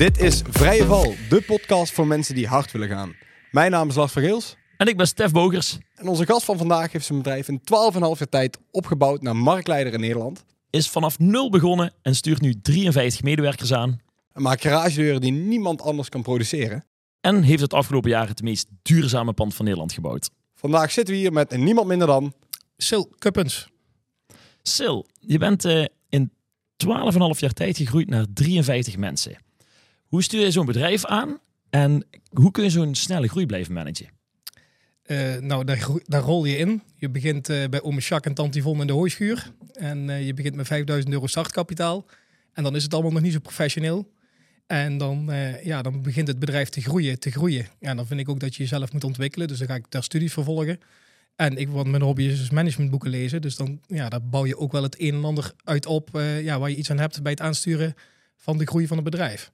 Dit is Vrije Val, de podcast voor mensen die hard willen gaan. Mijn naam is Lars van Geels. En ik ben Stef Bogers. En onze gast van vandaag heeft zijn bedrijf in 12,5 jaar tijd opgebouwd naar marktleider in Nederland. Is vanaf nul begonnen en stuurt nu 53 medewerkers aan. En maakt garagedeuren die niemand anders kan produceren. En heeft het afgelopen jaar het meest duurzame pand van Nederland gebouwd. Vandaag zitten we hier met niemand minder dan... Sil Kuppens. Sil, je bent uh, in 12,5 jaar tijd gegroeid naar 53 mensen. Hoe stuur je zo'n bedrijf aan en hoe kun je zo'n snelle groei blijven managen? Uh, nou, daar, rol je in. Je begint uh, bij Ome Jacques en Tante Yvonne in de hooischuur. En uh, je begint met 5000 euro startkapitaal. En dan is het allemaal nog niet zo professioneel. En dan, ja, dan begint het bedrijf te groeien, te groeien. Ja, dan vind ik ook dat je jezelf moet ontwikkelen. Dus dan ga ik daar studies vervolgen. En ik, wat mijn hobby is, dus managementboeken lezen. Dus dan ja, daar bouw je ook wel het een en ander uit op ja, waar je iets aan hebt bij het aansturen van de groei van het bedrijf.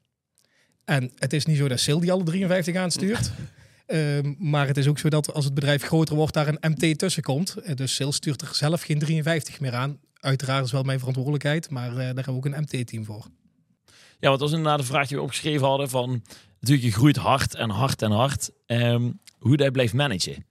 En het is niet zo dat Sil die alle 53 aanstuurt. Um, maar het is ook zo dat als het bedrijf groter wordt, daar een MT tussen komt. Uh, dus Sil stuurt er zelf geen 53 meer aan. Uiteraard is wel mijn verantwoordelijkheid, maar uh, daar hebben we ook een MT-team voor. Ja, want dat was inderdaad een vraag die we opgeschreven hadden van... Natuurlijk, je groeit hard en hard en hard. Um, hoe dat blijft managen.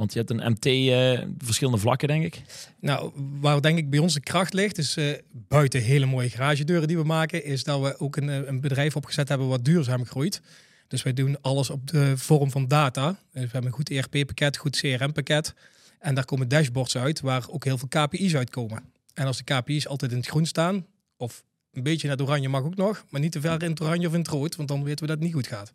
Want je hebt een MT, uh, verschillende vlakken, denk ik. Nou, waar denk ik bij ons de kracht ligt, is uh, buiten hele mooie garagedeuren die we maken, is dat we ook een, een bedrijf opgezet hebben wat duurzaam groeit. Dus wij doen alles op de vorm van data. Dus we hebben een goed ERP-pakket, goed CRM-pakket. En daar komen dashboards uit waar ook heel veel KPI's uitkomen. En als de KPI's altijd in het groen staan, of een beetje naar het oranje mag ook nog, maar niet te ver in het oranje of in het rood, want dan weten we dat het niet goed gaat.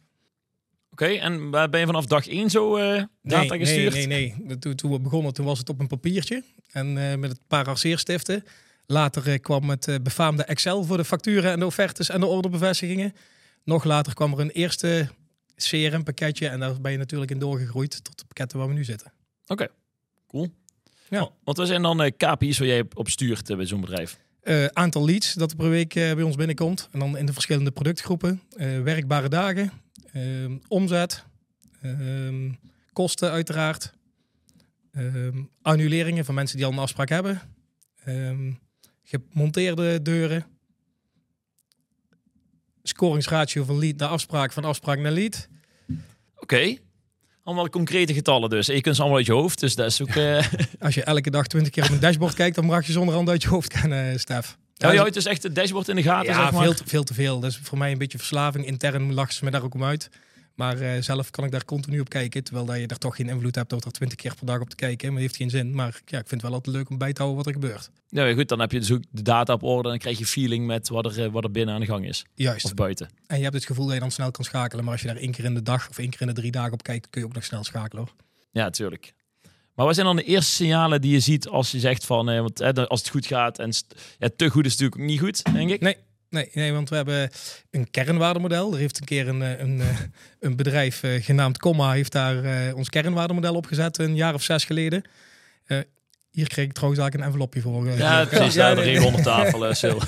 Oké, en ben je vanaf dag één zo uh, data nee, gestuurd? Nee, nee, nee. Toen, toen, we begonnen, toen was het op een papiertje. En uh, met het paar arceerstiften. Later uh, kwam het befaamde Excel voor de facturen en de offertes en de orderbevestigingen. Nog later kwam er een eerste CRM-pakketje en daar ben je natuurlijk in doorgegroeid tot de pakketten waar we nu zitten. Oké, okay. cool. Ja. Wat zijn dan KPI's waar jij op stuurt bij zo'n bedrijf? Uh, aantal leads dat er per week bij ons binnenkomt. En dan in de verschillende productgroepen. werkbare dagen, ehm, omzet, ehm, kosten uiteraard. Ehm, annuleringen van mensen die al een afspraak hebben. gemonteerde deuren scoringsratio van lead naar afspraak, van afspraak naar lead. Oké. Okay. Allemaal concrete getallen dus. En je kunt ze allemaal uit je hoofd, dus dat is ook... Uh... Als je elke dag twintig keer op een dashboard kijkt, dan mag je zonder hand uit je hoofd gaan, uh, Stef. Ja, je houdt dus echt het dashboard in de gaten, ja, zeg maar. veel, te, veel te veel. Dat is voor mij een beetje verslaving. Intern lachen ze me daar ook om uit. Maar uh, zelf kan ik daar continu op kijken. Terwijl dat je daar toch geen invloed hebt door er twintig keer per dag op te kijken. Maar heeft geen zin. Maar ja, ik vind het wel altijd leuk om bij te houden wat er gebeurt. Ja, goed. Dan heb je dus ook de data op orde. En dan krijg je feeling met wat er, wat er binnen aan de gang is. Juist. Of buiten. En je hebt het gevoel dat je dan snel kan schakelen. Maar als je daar één keer in de dag of één keer in de drie dagen op kijkt, kun je ook nog snel schakelen hoor. Ja, natuurlijk. Maar wat zijn dan de eerste signalen die je ziet als je zegt van, eh, want, eh, als het goed gaat en ja, te goed is natuurlijk ook niet goed, denk ik? Nee, Nee, nee, want we hebben een kernwaardemodel. Er heeft een keer een, eh, een, eh, een bedrijf uh, genaamd Comma heeft daar ons kernwaardemodel opgezet een jaar of zes geleden. Uh, hier kreeg ik trouwens eigenlijk een envelopje voor. ja, precies. Ja, nee. onder tafel, Sil.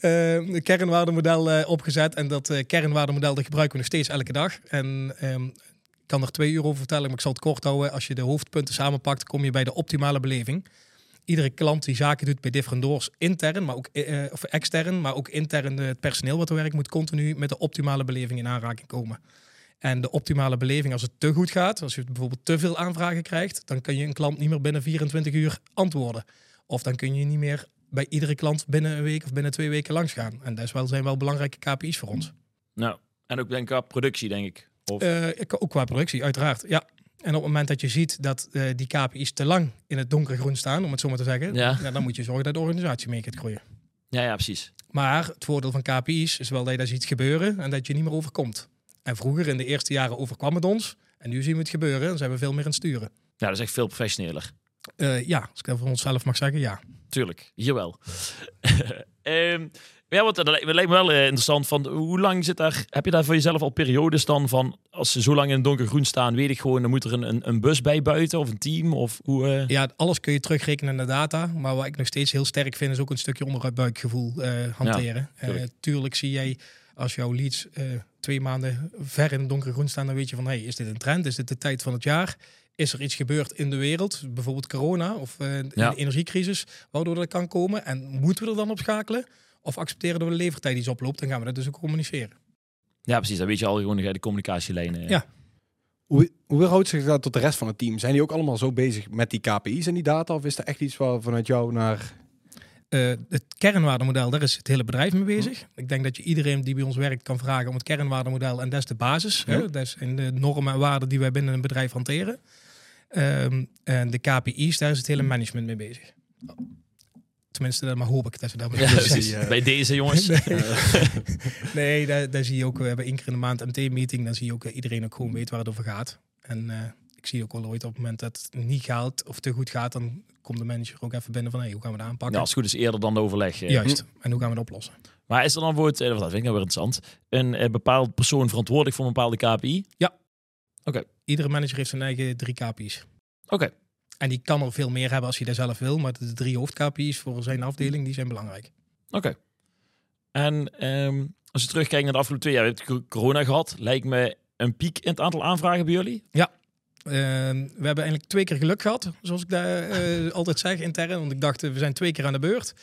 een kernwaardemodel opgezet en dat kernwaardemodel dat gebruiken we nog steeds elke dag. En um, kan er twee uur over vertellen, maar ik zal het kort houden. Als je de hoofdpunten samenpakt, kom je bij de optimale beleving iedere klant die zaken doet bij Different intern, maar ook uh, of extern, maar ook intern het personeel wat er werkt, moet continu met de optimale beleving in aanraking komen. En de optimale beleving, als het te goed gaat, als je bijvoorbeeld te veel aanvragen krijgt, dan kun je een klant niet meer binnen 24 uur antwoorden. Of dan kun je niet meer bij iedere klant binnen een week of binnen twee weken langs gaan. En dat zijn wel belangrijke KPI's voor ons. Nou, en ook denk ik qua productie, denk ik. Of... Uh, ook qua productie, uiteraard. Ja, en op het moment dat je ziet dat uh, die KPI's te lang in het donkergroen staan, om het zo maar te zeggen, ja. dan moet je zorgen dat de organisatie mee gaat groeien. Ja, ja, precies. Maar het voordeel van KPI's is wel dat je daar ziet gebeuren en dat je niet meer overkomt. En vroeger in de eerste jaren overkwam het ons. En nu zien we het gebeuren en zijn we veel meer aan het sturen. Ja, dat is echt veel professioneler. Uh, ja, als ik dat voor onszelf mag zeggen, ja. Tuurlijk, hier wel. um, Ja, want dat lijkt me wel eh, interessant. Van, hoe lang zit daar, heb je daar voor jezelf al periodes dan van, als ze zo lang in het donkergroen staan, weet ik gewoon, dan moet er een, een, een bus bij buiten of een team? Of hoe, uh... Ja, alles kun je terugrekenen naar data. Maar wat ik nog steeds heel sterk vind, is ook een stukje onderbuikgevoel uh, hanteren. Ja, tuurlijk. tuurlijk zie jij, als jouw leads twee maanden ver in het donkergroen staan, dan weet je van, hey, is dit een trend? Is dit de tijd van het jaar? is er iets gebeurd in de wereld, bijvoorbeeld corona of uh, ja. energiecrisis, waardoor dat kan komen? En moeten we er dan op schakelen? Of accepteren dat we de levertijd iets oploopt, dan gaan we dat dus ook communiceren. Ja, precies. Dan weet je al gewoon de communicatielijnen. Ja. Hoe, hoe verhoudt zich dat tot de rest van het team? Zijn die ook allemaal zo bezig met die KPI's en die data? Of is er echt iets waar vanuit jou naar... Eh, het kernwaardemodel, daar is het hele bedrijf mee bezig. Ik denk dat je iedereen die bij ons werkt kan vragen om het kernwaardemodel. En dat is de basis. Ja. Hè? Dat is in de normen en waarden die wij binnen een bedrijf hanteren. Ehm, en de KPI's, daar is het hele management mee bezig. Tenminste, dat maar hoop ik dat ze daar Ja, eh, Bij deze jongens. Nee, daar, daar zie je ook, we hebben één keer in de maand MT-meeting. Dan zie je ook dat iedereen ook gewoon weet waar het over gaat. En eh, ik zie ook wel ooit op het moment dat het niet gaat of te goed gaat, dan komt de manager ook even binnen van hey, hoe gaan we dat aanpakken? Ja, als het goed is eerder dan de overleg. eh. Juist. En hoe gaan we het oplossen? Maar is er dan eh, dat vind ik nou weer interessant, een eh, bepaald persoon verantwoordelijk voor een bepaalde KPI? Iedere manager heeft zijn eigen drie KPI's. Oké. En die kan er veel meer hebben als hij dat zelf wil. Maar de drie hoofd-KPI's voor zijn afdeling, die zijn belangrijk. Oké. En ehm, als je terugkijkt naar de afgelopen twee jaar, je hebt co- corona gehad. Lijkt me een piek in het aantal aanvragen bij jullie. Eh, we hebben eigenlijk twee keer geluk gehad, zoals ik daar eh, altijd zeg intern. Want ik dacht, eh, we zijn twee keer aan de beurt.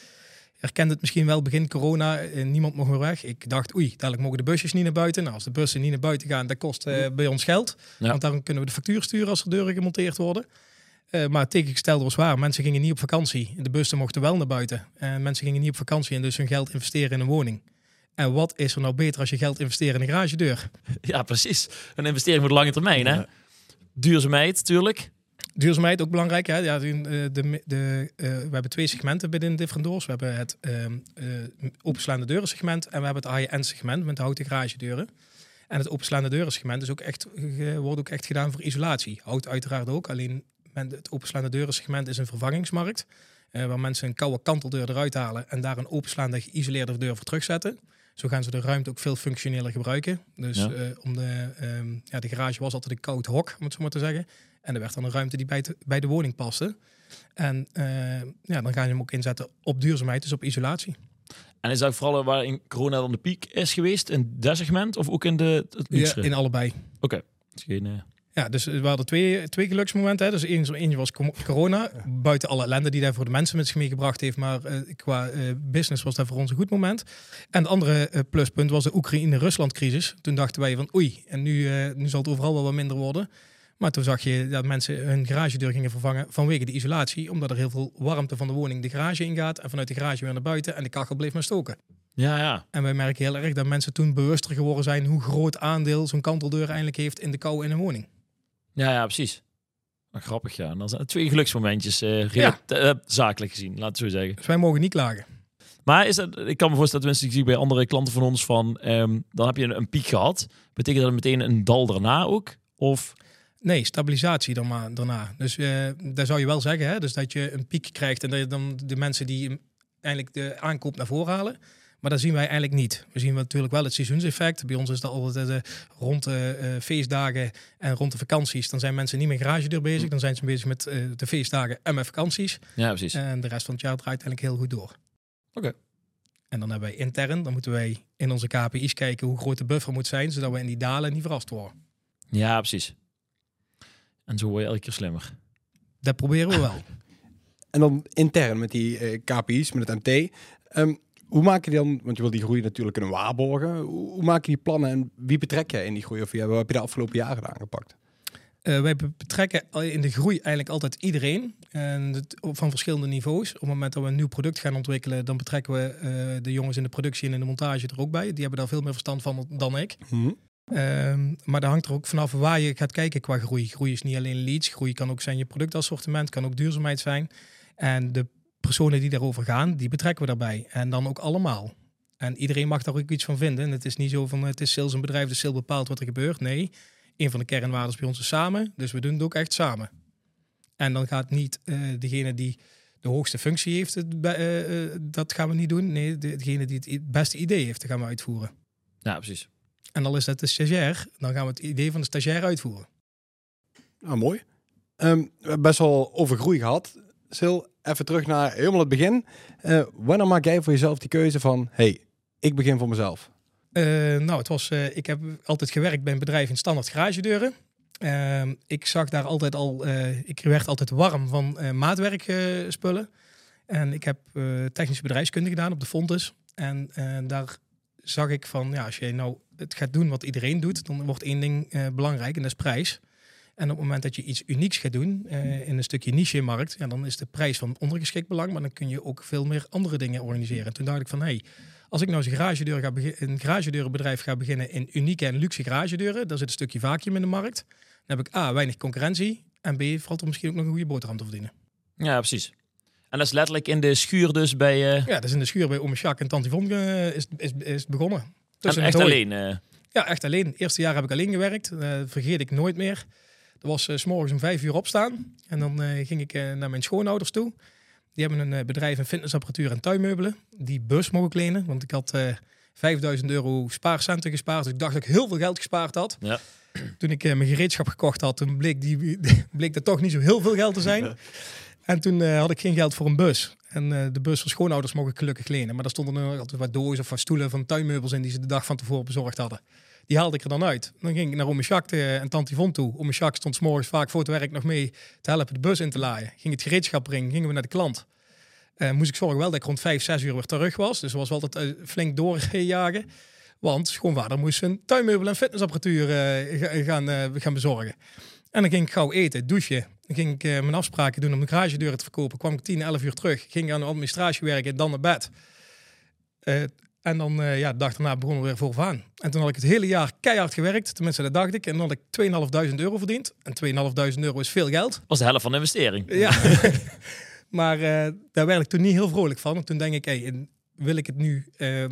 Herkende het misschien wel begin corona, eh, niemand mocht meer weg. Ik dacht, oei, dadelijk mogen de busjes niet naar buiten. Nou, als de bussen niet naar buiten gaan, dat kost bij ons geld. Ja. Want daarom kunnen we de factuur sturen als er deuren gemonteerd worden. Eh, maar het tegengestelde was waar. Mensen gingen niet op vakantie. De bussen mochten wel naar buiten. En mensen gingen niet op vakantie en dus hun geld investeren in een woning. En wat is er nou beter als je geld investeert in een garagedeur? Ja, precies. Een investering voor de lange termijn, hè? Duurzaamheid, natuurlijk. Duurzaamheid ook belangrijk. Hè? Ja, de, de, de, eh, we hebben twee segmenten binnen Different Doors. We hebben het ehm, eh, openslaande deuren segment en we hebben het high-end segment met de houten garagedeuren. En het openslaande deuren segment is ook echt, wordt ook echt gedaan voor isolatie. Hout uiteraard ook, alleen het openslaande deuren segment is een vervangingsmarkt. eh, waar mensen een koude kanteldeur eruit halen en daar een openslaande geïsoleerde deur voor terugzetten. Zo gaan ze de ruimte ook veel functioneler gebruiken. Dus Ja. eh, om de, ehm, ja, de garage was altijd een koud hok, om het zo maar te zeggen. En er werd dan een ruimte die bij, te- bij de woning paste. En eh, ja, dan ga je hem ook inzetten op duurzaamheid, dus op isolatie. En is dat vooral waar in corona dan de piek is geweest? In dat segment of ook in de, het Ja, in allebei. Oké. Geen, eh, Ja, dus we hadden twee, twee geluksmomenten. Hè. Dus één, eentje was corona, buiten alle ellende die daar voor de mensen met zich meegebracht heeft. Maar eh, qua eh, business was dat voor ons een goed moment. En het andere eh, pluspunt was de Oekraïne-Rusland-crisis. Toen dachten wij van oei, en nu, eh, nu zal het overal wel wat minder worden. Maar toen zag je dat mensen hun garagedeur gingen vervangen vanwege de isolatie. Omdat er heel veel warmte van de woning de garage ingaat. En vanuit de garage weer naar buiten. En de kachel bleef maar stoken. Ja, ja. En wij merken heel erg dat mensen toen bewuster geworden zijn hoe groot aandeel zo'n kanteldeur eigenlijk heeft in de kou in een woning. Ja, ja, precies. Maar grappig, ja. En dan zijn het twee geluksmomentjes, eh, eh, zakelijk gezien, laat het zo zeggen. Dus wij mogen niet klagen. Maar is dat, ik kan me voorstellen, ik zie bij andere klanten van ons van, ehm, dan heb je een, een piek gehad. Betekent dat meteen een dal daarna ook? Of, Nee, stabilisatie dan maar, daarna. Dus eh daar zou je wel zeggen, hè? Dus dat je een piek krijgt en dat je dan de mensen die hem eigenlijk de aankoop naar voren halen. Maar dat zien wij eigenlijk niet. We zien natuurlijk wel het seizoenseffect. Bij ons is dat altijd eh, rond de eh, feestdagen en rond de vakanties. Dan zijn mensen niet met garagedeur bezig. Dan zijn ze bezig met eh, de feestdagen en met vakanties. ja, precies. En de rest van het jaar draait eigenlijk heel goed door. Oké. En dan hebben wij intern, dan moeten wij in onze KPI's kijken hoe groot de buffer moet zijn, zodat we in die dalen niet verrast worden. Ja, precies. En zo word je elke keer slimmer. Dat proberen we wel. En dan intern met die eh, KPI's, met het MT. Ehm, hoe maak je dan, want je wil die groei natuurlijk kunnen waarborgen. Hoe, hoe maak je die plannen en wie betrek je in die groei? Of ja, hoe heb je de afgelopen jaren aangepakt? Eh, wij be- betrekken in de groei eigenlijk altijd iedereen. En het, van verschillende niveaus. Op het moment dat we een nieuw product gaan ontwikkelen, dan betrekken we eh, de jongens in de productie en in de montage er ook bij. Die hebben daar veel meer verstand van dan ik. Ehm, maar daar hangt er ook vanaf waar je gaat kijken qua groei. Groei is niet alleen leads. Groei kan ook zijn je productassortiment, kan ook duurzaamheid zijn. En de personen die daarover gaan, die betrekken we daarbij. En dan ook allemaal. En iedereen mag daar ook iets van vinden. En het is niet zo van het is sales een bedrijf, dus sales bepaalt wat er gebeurt. Nee, een van de kernwaarden bij ons is samen. Dus we doen het ook echt samen. En dan gaat niet eh, degene die de hoogste functie heeft, het, bij- eh, eh, dat gaan we niet doen. Nee, de- degene die het beste idee heeft, dat gaan we uitvoeren. Ja, precies. En al is dat de stagiair, dan gaan we het idee van de stagiair uitvoeren. Nou, mooi. Ehm, we hebben best wel over groei gehad. Sil, even terug naar helemaal het begin. Eh, wanneer maak jij voor jezelf die keuze van... hey, ik begin voor mezelf? Eh, nou, het was, eh, ik heb altijd gewerkt bij een bedrijf in standaard garagedeuren. Ehm, ik zag daar altijd al, ik werd altijd warm van maatwerkspullen. en ik heb technische bedrijfskunde gedaan op de Fontes. En daar zag ik van, ja, als je nou het gaat doen wat iedereen doet, dan wordt één ding belangrijk en dat is prijs. En op het moment dat je iets unieks gaat doen eh, in een stukje niche-markt, ja, dan is de prijs van ondergeschikt belang, maar dan kun je ook veel meer andere dingen organiseren. En toen dacht ik van, hé, hey, als ik nou eens een garagedeur ga een garagedeurenbedrijf ga beginnen in unieke en luxe garagedeuren, daar zit een stukje vacuüm in de markt. Dan heb ik A, weinig concurrentie en B, valt er misschien ook nog een goede boterham te verdienen. Ja, precies. En dat is letterlijk in de schuur dus bij... eh Ja, dat is in de schuur bij Ome Jacques en Tante Yvonne eh, is, is, is begonnen. en Tussen echt alleen. Ja, echt alleen. Het eerste jaar heb ik alleen gewerkt. Vergeet ik nooit meer. Dat was eh, s s'morgens om vijf uur opstaan. En dan eh, ging ik eh, naar mijn schoonouders toe. Die hebben een bedrijf in fitnessapparatuur en tuinmeubelen. Die bus mogen ik lenen. Want ik had eh 5000 euro spaarcenten gespaard. Dus ik dacht dat ik heel veel geld gespaard had. Ja. Toen ik mijn gereedschap gekocht had, toen bleek, die, bleek dat toch niet zo heel veel geld te zijn. En toen had ik geen geld voor een bus. En de bus van schoonouders mocht ik gelukkig lenen. Maar daar stonden er altijd wat dozen of wat stoelen van tuinmeubels in die ze de dag van tevoren bezorgd hadden. Die haalde ik er dan uit. Dan ging ik naar Ome eh, en Tante Yvonne toe. Ome stond 's morgens vaak voor het werk nog mee te helpen de bus in te laaien. Ging het gereedschap brengen, gingen we naar de klant. Eh, moest ik zorgen wel dat ik rond 5, 6 uur weer terug was. Dus was wel altijd eh, flink doorjagen. Want schoonvader moest zijn tuinmeubel en fitnessapparatuur ga- gaan, gaan bezorgen. En dan ging ik gauw eten, douchen. Dan ging ik mijn afspraken doen om de garagedeuren te verkopen. Kwam ik 10, 11 uur terug. Ging aan de administratie werken en dan naar bed. En dan, eh, ja, de dag daarna begonnen we weer vooraan. En toen had ik het hele jaar keihard gewerkt. Tenminste, dat dacht ik. En dan had ik 2.500 euro verdiend. En 2.500 euro is veel geld. was de helft van de investering. Ja. maar eh, daar werd ik toen niet heel vrolijk van. En toen denk ik, hey, wil ik het nu eh,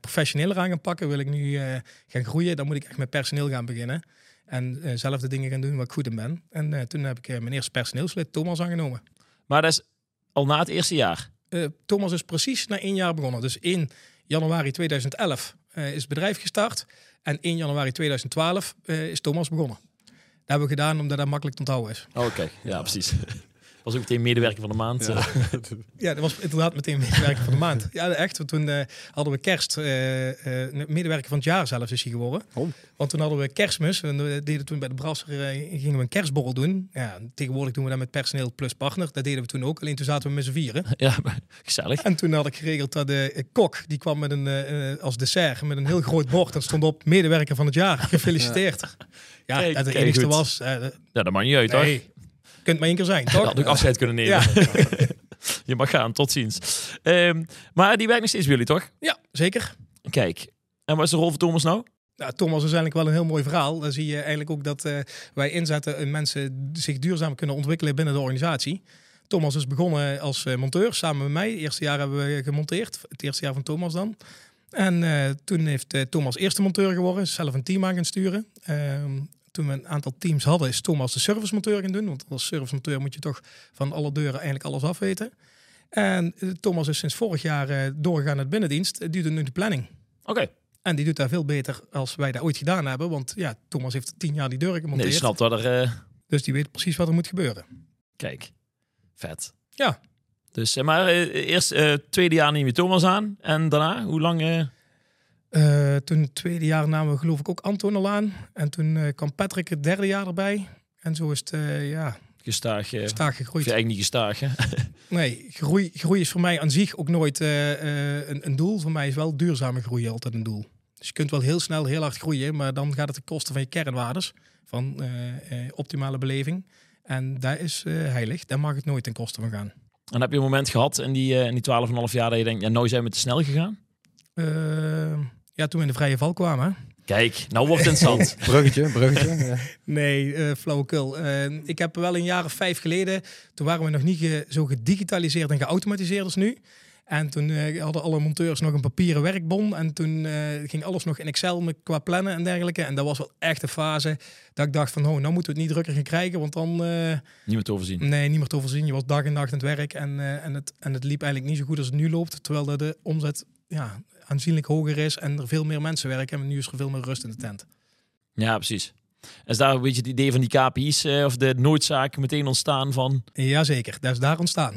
professioneler aan gaan pakken? Wil ik nu gaan groeien? Dan moet ik echt met personeel gaan beginnen. En zelf de dingen gaan doen waar ik goed in ben. En toen heb ik mijn eerste personeelslid, Thomas, aangenomen. Maar dat is al na het eerste jaar. Thomas is precies na één jaar begonnen. Dus 1 januari 2011 eh, is het bedrijf gestart. En 1 januari 2012 eh, is Thomas begonnen. Dat hebben we gedaan omdat dat makkelijk te onthouden is. Oké, ja, precies. Was ook meteen medewerker van de maand. eh. Ja, dat was inderdaad meteen medewerker van de maand. Ja, echt. Want toen eh, hadden we kerst, eh, eh, medewerker van het jaar zelfs is hij geworden. Oh. Want toen hadden we kerstmis. En we deden toen bij de brasser, gingen we een kerstborrel doen. Ja, tegenwoordig doen we dat met personeel plus partner. Dat deden we toen ook. Alleen toen zaten we met z'n vieren. ja, maar gezellig. En toen had ik geregeld dat de kok, die kwam met een, als dessert met een heel groot bord. En stond op medewerker van het jaar. Gefeliciteerd. Ja, Kijk, dat kijk, enigste goed. was. eh, Ja, dat mag niet uit, kunt maar één keer zijn, toch? had ook afscheid kunnen nemen. Je mag gaan, tot ziens. Ehm, maar die werkt nog steeds bij jullie, toch? ja, zeker. Kijk. En wat is de rol van Thomas nou? Nou, Thomas is eigenlijk wel een heel mooi verhaal. Dan zie je eigenlijk ook dat eh, wij inzetten en mensen zich duurzaam kunnen ontwikkelen binnen de organisatie. Thomas is begonnen als eh, monteur samen met mij. Het eerste jaar hebben we gemonteerd. Het eerste jaar van Thomas dan. En eh, toen heeft Thomas eerste monteur geworden. Zelf een team aan gaan sturen. Toen we een aantal teams hadden, is Thomas de servicemonteur gaan doen. Want als servicemonteur moet je toch van alle deuren eigenlijk alles afweten. En eh, Thomas is sinds vorig jaar eh, doorgegaan naar binnendienst. Die doet nu de planning. Oké. En die doet daar veel beter als wij dat ooit gedaan hebben. Want ja, Thomas heeft tien jaar die deuren Nee, gemonteerd. je snapt wat er... eh, Dus die weet precies wat er moet gebeuren. Kijk. Vet. Ja. Dus, maar eerst eh tweede jaar neem je Thomas aan. En daarna, hoe lang... Eh, toen het tweede jaar namen we geloof ik ook Anton al aan. En toen eh, kwam Patrick het derde jaar erbij. En zo is het eh, ja, gestaag... staag of gegroeid. je eigenlijk niet gestaag, hè? Nee, groei, groei is voor mij aan zich ook nooit een, een doel. Voor mij is wel duurzame groei altijd een doel. Dus je kunt wel heel snel heel hard groeien. Maar dan gaat het ten koste van je kernwaardes. Van optimale beleving. En daar is heilig. Daar mag het nooit ten koste van gaan. En heb je een moment gehad in die, in die 12,5 jaar dat je denkt, ja, nou zijn we te snel gegaan? Eh, ja, toen we in de vrije val kwamen. hè. Kijk, nou wordt het interessant. Bruggetje, bruggetje. ja. Nee, eh flauwekul. Eh, ik heb wel een jaar of vijf geleden, toen waren we nog niet ge- zo gedigitaliseerd en geautomatiseerd als nu. En toen eh, hadden alle monteurs nog een papieren werkbon. En toen eh, ging alles nog in Excel met, qua plannen en dergelijke. En dat was wel echt een fase dat ik dacht van, oh, nou moeten we het niet drukker gaan krijgen. Want dan, eh, Niet meer te overzien. nee, niet meer te overzien. Je was dag en nacht aan het werk. En, eh, en, het, en het liep eigenlijk niet zo goed als het nu loopt. Terwijl dat de omzet ja, aanzienlijk hoger is en er veel meer mensen werken. En nu is er veel meer rust in de tent. Ja, precies. Is daar een beetje het idee van die KPI's eh, of de noodzaak meteen ontstaan van... Jazeker, dat is daar ontstaan.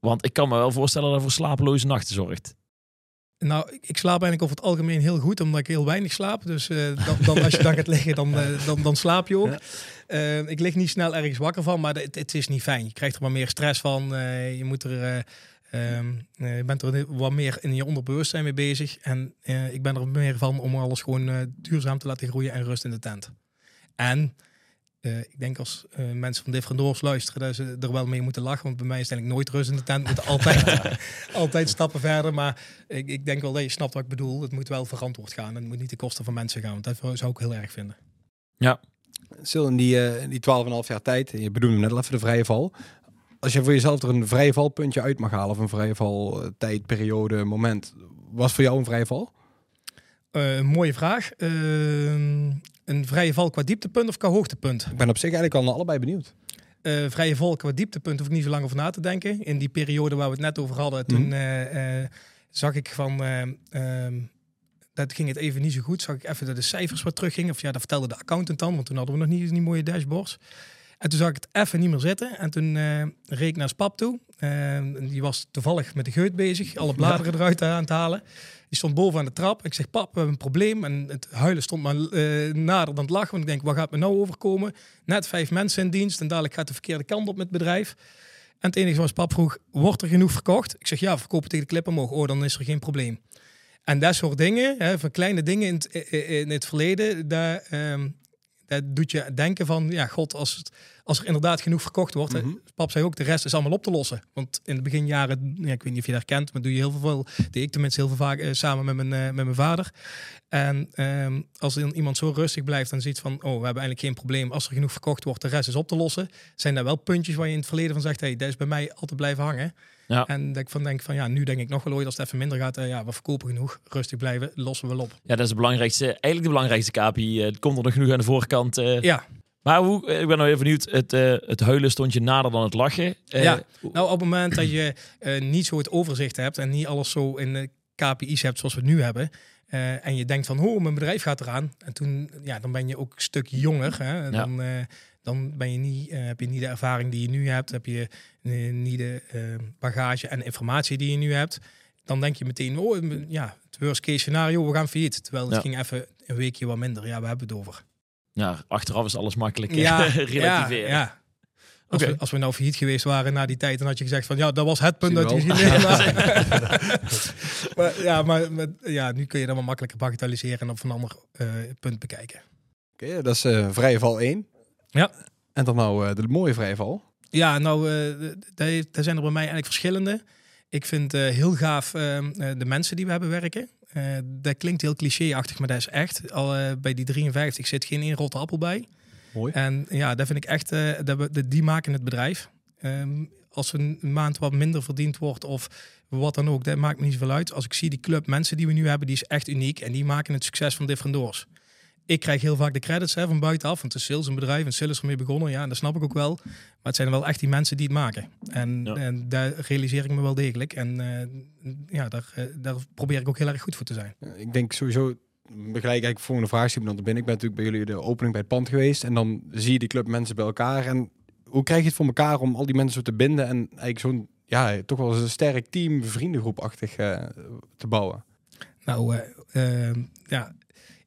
Want ik kan me wel voorstellen dat het voor slapeloze nachten zorgt. Nou, ik- slaap eigenlijk over het algemeen heel goed, omdat ik heel weinig slaap. Dus eh, dan, dan, als je dan gaat liggen, dan, eh, dan, dan slaap je ook. Ja. Eh, ik lig niet snel ergens wakker van, maar het, het is niet fijn. Je krijgt er maar meer stress van. Eh, je moet er, eh, Ehm, eh, je bent er wat meer in je onderbewustzijn mee bezig. En eh, ik ben er meer van om alles gewoon eh, duurzaam te laten groeien en rust in de tent. En eh, ik denk als eh, mensen van Different luisteren, dat ze er wel mee moeten lachen. Want bij mij is het eigenlijk nooit rust in de tent. We moeten altijd, altijd stappen verder. Maar ik, ik denk wel dat je snapt wat ik bedoel. Het moet wel verantwoord gaan. Het moet niet de kosten van mensen gaan. Want dat zou ik heel erg vinden. Stil in die, eh, in die 12,5 jaar tijd, je bedoelde net al even de vrije val. Als je voor jezelf er een vrije valpuntje uit mag halen, of een vrije val eh, tijd, periode, moment. Was voor jou een vrije val? Eh, mooie vraag. Ehm, een vrije val qua dieptepunt of qua hoogtepunt? Ik ben op zich eigenlijk al naar allebei benieuwd. Eh, vrije val qua dieptepunt hoef ik niet zo lang over na te denken. In die periode waar we het net over hadden, toen Mhm. eh, eh, zag ik van... ehm, dat ging het even niet zo goed. Zag ik even dat de cijfers wat teruggingen. Of ja, dat vertelde de accountant dan, want toen hadden we nog niet die mooie dashboards. En toen zag ik het even niet meer zitten. En toen eh reed ik naar Spap toe. Eh, die was toevallig met de geut bezig, alle bladeren eruit aan het halen. Die stond boven aan de trap. Ik zeg, pap, we hebben een probleem. En het huilen stond maar eh, nader dan het lachen. Want ik denk, wat gaat me nou overkomen? Net vijf mensen in dienst en dadelijk gaat de verkeerde kant op met het bedrijf. En het enige was, pap vroeg, wordt er genoeg verkocht? Ik zeg, ja, verkopen tegen de klip omhoog. Oh, dan is er geen probleem. En dat soort dingen, hè, van kleine dingen in het, in het verleden, daar, ehm, dat doet je denken van, ja, god, als, het, als er inderdaad genoeg verkocht wordt, Mhm. pap zei ook, de rest is allemaal op te lossen. Want in de beginjaren, ja, ik weet niet of je dat kent, maar doe je heel veel, deed ik tenminste heel veel vaak eh, samen met mijn, eh, met mijn vader. En ehm, als dan iemand zo rustig blijft en ziet van, oh, we hebben eigenlijk geen probleem, als er genoeg verkocht wordt, de rest is op te lossen, zijn daar wel puntjes waar je in het verleden van zegt, hey, dat is bij mij altijd blijven hangen. Ja. En dat ik van denk van, ja, nu denk ik nog wel ooit als het even minder gaat, eh, ja, we verkopen genoeg, rustig blijven, lossen we wel op. Ja, dat is de belangrijkste, eigenlijk de belangrijkste KPI. Eh, Het komt er nog genoeg aan de voorkant. eh. Ja, Maar hoe, ik ben nou even benieuwd, het, eh, het huilen stond je nader dan het lachen. Ja. Nou, op het moment dat je niet zo het overzicht hebt en niet alles zo in de KPI's hebt zoals we het nu hebben. en je denkt van, oh, mijn bedrijf gaat eraan. En toen, ja, dan ben je ook een stuk jonger. Hè? Dan, eh, dan ben je niet, eh, heb je niet de ervaring die je nu hebt. Heb je eh, niet de eh, bagage en informatie die je nu hebt. Dan denk je meteen, oh, ja, het worst case scenario, we gaan failliet. Terwijl het Ja. ging even een weekje wat minder. Ja, we hebben het over. Ja, achteraf is alles makkelijk Ja, relativeren. Ja, ja. Als, Oké. we, als we nou failliet geweest waren na die tijd, dan had je gezegd van ja, dat was het punt dat je gezien maar, ja, maar ja, nu kun je dat wel makkelijker bagatelliseren en op een ander eh, punt bekijken. Oké, dat is vrije val 1. Ja. En dan nou eh, de mooie vrije val. Ja, nou, eh daar, daar zijn er bij mij eigenlijk verschillende. Ik vind eh, heel gaaf eh, eh, de mensen die we hebben werken. Dat klinkt heel clichéachtig, maar dat is echt. Al bij die 53 zit geen één rotte appel bij. Mooi. En ja, dat vind ik echt, dat we, die maken het bedrijf. Ehm, als een maand wat minder verdiend wordt of wat dan ook, dat maakt me niet zoveel uit. Als ik zie die club mensen die we nu hebben, die is echt uniek en die maken het succes van Different Doors. Ik krijg heel vaak de credits hè, van buitenaf, want het is sales een bedrijf en sales is ermee begonnen. Ja, dat snap ik ook wel. Maar het zijn wel echt die mensen die het maken. En, Ja. en daar realiseer ik me wel degelijk. En eh, ja, daar, eh, daar probeer ik ook heel erg goed voor te zijn. Ik denk sowieso, begelijk eigenlijk volgende vraag schiet me dan te binnen. Ik ben natuurlijk bij jullie de opening bij het pand geweest. En dan zie je die club mensen bij elkaar. En hoe krijg je het voor elkaar om al die mensen zo te binden en eigenlijk zo'n, ja, toch wel eens een sterk team, vriendengroepachtig eh te bouwen? Nou, ja,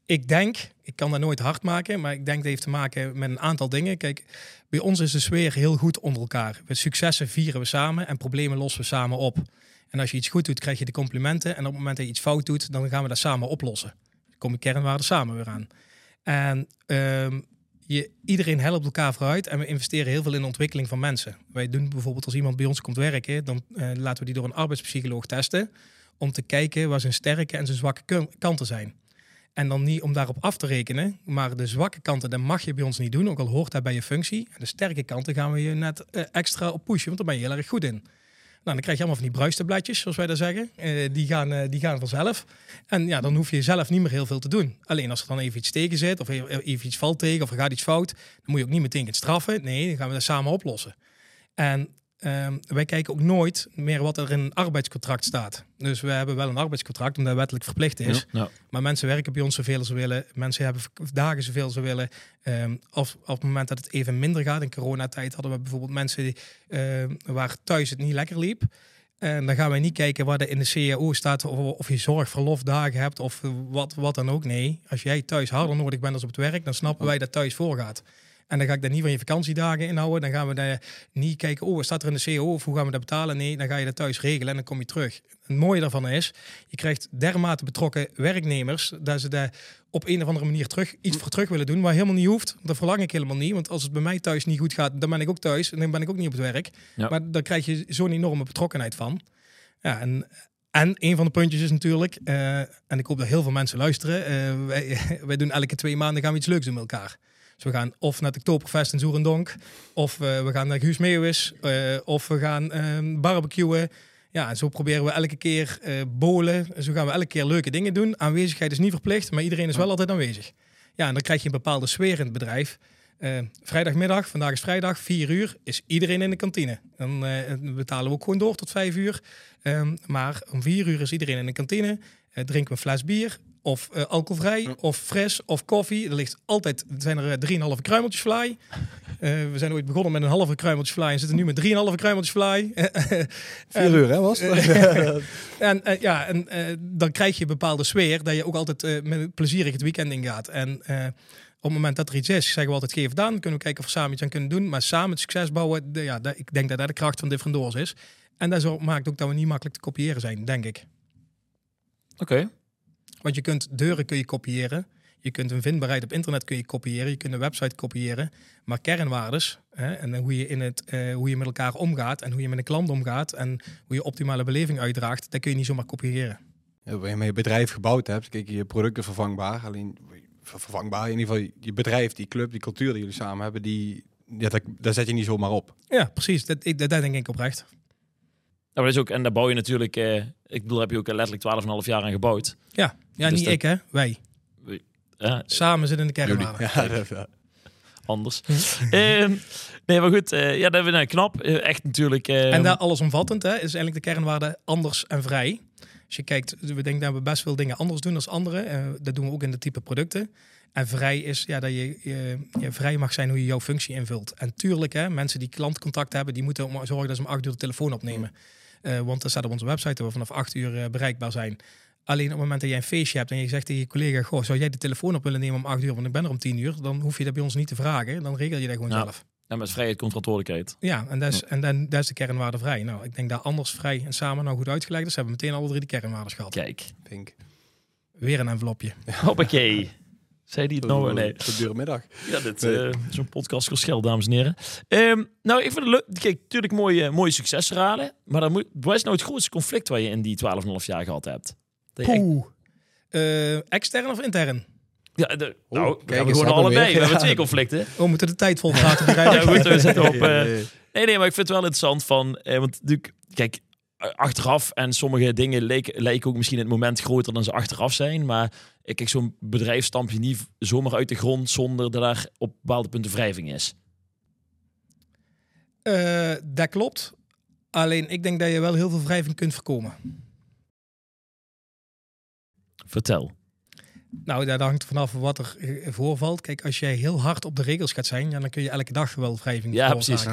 ik denk, ik kan dat nooit hard maken, maar ik denk dat heeft te maken met een aantal dingen. Kijk, bij ons is de sfeer heel goed onder elkaar. We successen vieren we samen en problemen lossen we samen op. En als je iets goed doet, krijg je de complimenten. En op het moment dat je iets fout doet, dan gaan we dat samen oplossen. Dan kom je kernwaarden samen weer aan. En ehm, je, iedereen helpt elkaar vooruit en we investeren heel veel in de ontwikkeling van mensen. Wij doen bijvoorbeeld als iemand bij ons komt werken, dan eh, laten we die door een arbeidspsycholoog testen om te kijken waar zijn sterke en zijn zwakke kanten zijn. En dan niet om daarop af te rekenen, maar de zwakke kanten, dat mag je bij ons niet doen, ook al hoort dat bij je functie. En de sterke kanten gaan we je net eh, extra op pushen, want daar ben je heel erg goed in. Nou, dan krijg je allemaal van die bruistabletjes, zoals wij dat zeggen. Eh, die, gaan, eh, die gaan vanzelf. En ja, dan hoef je zelf niet meer heel veel te doen. Alleen als er dan even iets tegen zit, of even iets valt tegen, of er gaat iets fout, dan moet je ook niet meteen straffen. Nee, dan gaan we dat samen oplossen. En ehm, wij kijken ook nooit meer wat er in een arbeidscontract staat. Dus we hebben wel een arbeidscontract, omdat het wettelijk verplicht is. Ja. Maar mensen werken bij ons zoveel als ze willen. Mensen hebben dagen zoveel als ze willen. Ehm, of op het moment dat het even minder gaat, in coronatijd hadden we bijvoorbeeld mensen die, ehm, waar thuis het niet lekker liep. En dan gaan wij niet kijken waar er in de CAO staat of, of je zorgverlofdagen hebt of wat, wat dan ook. Nee, als jij thuis harder nodig bent dan op het werk, dan snappen wij dat thuis voorgaat. En dan ga ik daar niet van je vakantiedagen inhouden. Dan gaan we daar niet kijken, oh, staat er in de CO of hoe gaan we dat betalen? Nee, dan ga je dat thuis regelen en dan kom je terug. Het mooie daarvan is, je krijgt dermate betrokken werknemers dat ze daar op een of andere manier terug, iets voor terug willen doen, maar helemaal niet hoeft. Dat verlang ik helemaal niet, want als het bij mij thuis niet goed gaat, dan ben ik ook thuis en dan ben ik ook niet op het werk. Ja. Maar dan krijg je zo'n enorme betrokkenheid van. Ja, en, en een van de puntjes is natuurlijk, eh, en ik hoop dat heel veel mensen luisteren, eh, wij, wij doen elke twee maanden gaan we iets leuks doen met elkaar. Dus we gaan of naar het Oktoberfest in Zoerendonk, of eh, we gaan naar Guus Meeuwis, eh, of we gaan eh, barbecuen. Ja, en zo proberen we elke keer eh bolen. Zo gaan we elke keer leuke dingen doen. Aanwezigheid is niet verplicht, maar iedereen is wel altijd aanwezig. Ja, en dan krijg je een bepaalde sfeer in het bedrijf. Eh, vrijdagmiddag, vandaag is vrijdag, 4 uur, is iedereen in de kantine. Dan betalen we ook gewoon door tot 5 uur. Ehm, maar om 4 uur is iedereen in de kantine. Drinken we een fles bier, of eh, alcoholvrij, of fris, of koffie. Er ligt altijd, er zijn er eh, 3,5 kruimeltjes fly. Eh, we zijn ooit begonnen met een halve kruimeltje fly en zitten nu met 3,5 kruimeltjes fly. Vier uur, hè, was? En ja, en dan krijg je een bepaalde sfeer dat je ook altijd met plezierig het weekend ingaat. En eh, op het moment dat er iets is, zeggen we altijd geef aan. Kunnen we kijken of we samen iets aan kunnen doen. Maar samen het succes bouwen, de, ja, ik denk dat dat de kracht van Different Doors is. En dat maakt ook dat we niet makkelijk te kopiëren zijn, denk ik. Oké. Want je kunt deuren kun je kopiëren. Je kunt een vindbaarheid op internet kun je kopiëren. Je kunt een website kopiëren. Maar kernwaardes hè, en hoe je, in het, eh, hoe je met elkaar omgaat en hoe je met een klant omgaat en hoe je optimale beleving uitdraagt, dat kun je niet zomaar kopiëren. Ja, Waar je met je bedrijf gebouwd hebt, kijk, je producten vervangbaar. Alleen ver- vervangbaar, in ieder geval je bedrijf, die club, die cultuur die jullie samen hebben, die, ja, dat, daar zet je niet zomaar op. Ja, precies. Dat, ik, dat, dat denk ik oprecht. Nou, dat is ook, en daar bouw je natuurlijk, eh, ik bedoel, daar heb je ook letterlijk 12,5 jaar aan gebouwd. Ja, ja Dus niet dat- ik hè, wij. Ja, Samen zitten in de kernwaarden. Ja, dat, ja. anders. Ehm, nee, maar goed, eh, ja, dat hebben we nou, knap. Eh, echt natuurlijk. eh, En daar allesomvattend hè, is eigenlijk de kernwaarde anders en vrij. Als je kijkt, we denken dat we best veel dingen anders doen dan anderen. Eh, dat doen we ook in de type producten. En vrij is ja, dat je, je, je vrij mag zijn hoe je jouw functie invult. En tuurlijk, hè, mensen die klantcontact hebben, die moeten zorgen dat ze om acht uur de telefoon opnemen. Eh, want dat staat op onze website dat we vanaf acht uur bereikbaar zijn. Alleen op het moment dat jij een feestje hebt en je zegt tegen je collega: Goh, zou jij de telefoon op willen nemen om acht uur, want ik ben er om tien uur, dan hoef je dat bij ons niet te vragen. Dan regel je dat gewoon Ja. zelf. ja, met vrijheid komt verantwoordelijkheid. Ja, en dat is, en dan, dat is de kernwaarde vrij. Nou, ik denk dat anders vrij en samen nou goed uitgelegd is. Hebben we meteen alle drie de kernwaarden gehad. Kijk. Pink. Weer een envelopje. Hoppakee. Zei die het nou? Nee. Dure middag. Ja, dit Nee. eh, is een podcast gescheld, dames en heren. Ehm, nou, ik vind het leuk. Kijk, natuurlijk mooie, mooie succesverhalen. Maar dan moet, wat is nou het grootste conflict waar je in die 12,5 jaar gehad hebt? Poeh. Eh, extern of intern? ja, de, nou, kijk we gewoon allebei. weer. We hebben twee conflicten. We moeten de tijd vol. Ja, goed, we zetten op. eh, Nee. Nee, nee, maar ik vind het wel interessant van. Eh, want natuurlijk, kijk, achteraf en sommige dingen lijken, lijken ook misschien in het moment groter dan ze achteraf zijn. Maar eh, kijk, zo'n bedrijf stamp je niet zomaar uit de grond zonder dat daar op bepaalde punten wrijving is. Eh, dat klopt. Alleen ik denk dat je wel heel veel wrijving kunt voorkomen. Vertel. Nou, dat hangt vanaf wat er eh, voorvalt. Kijk, als jij heel hard op de regels gaat zijn, ja, dan kun je elke dag wel wrijving Ja, precies.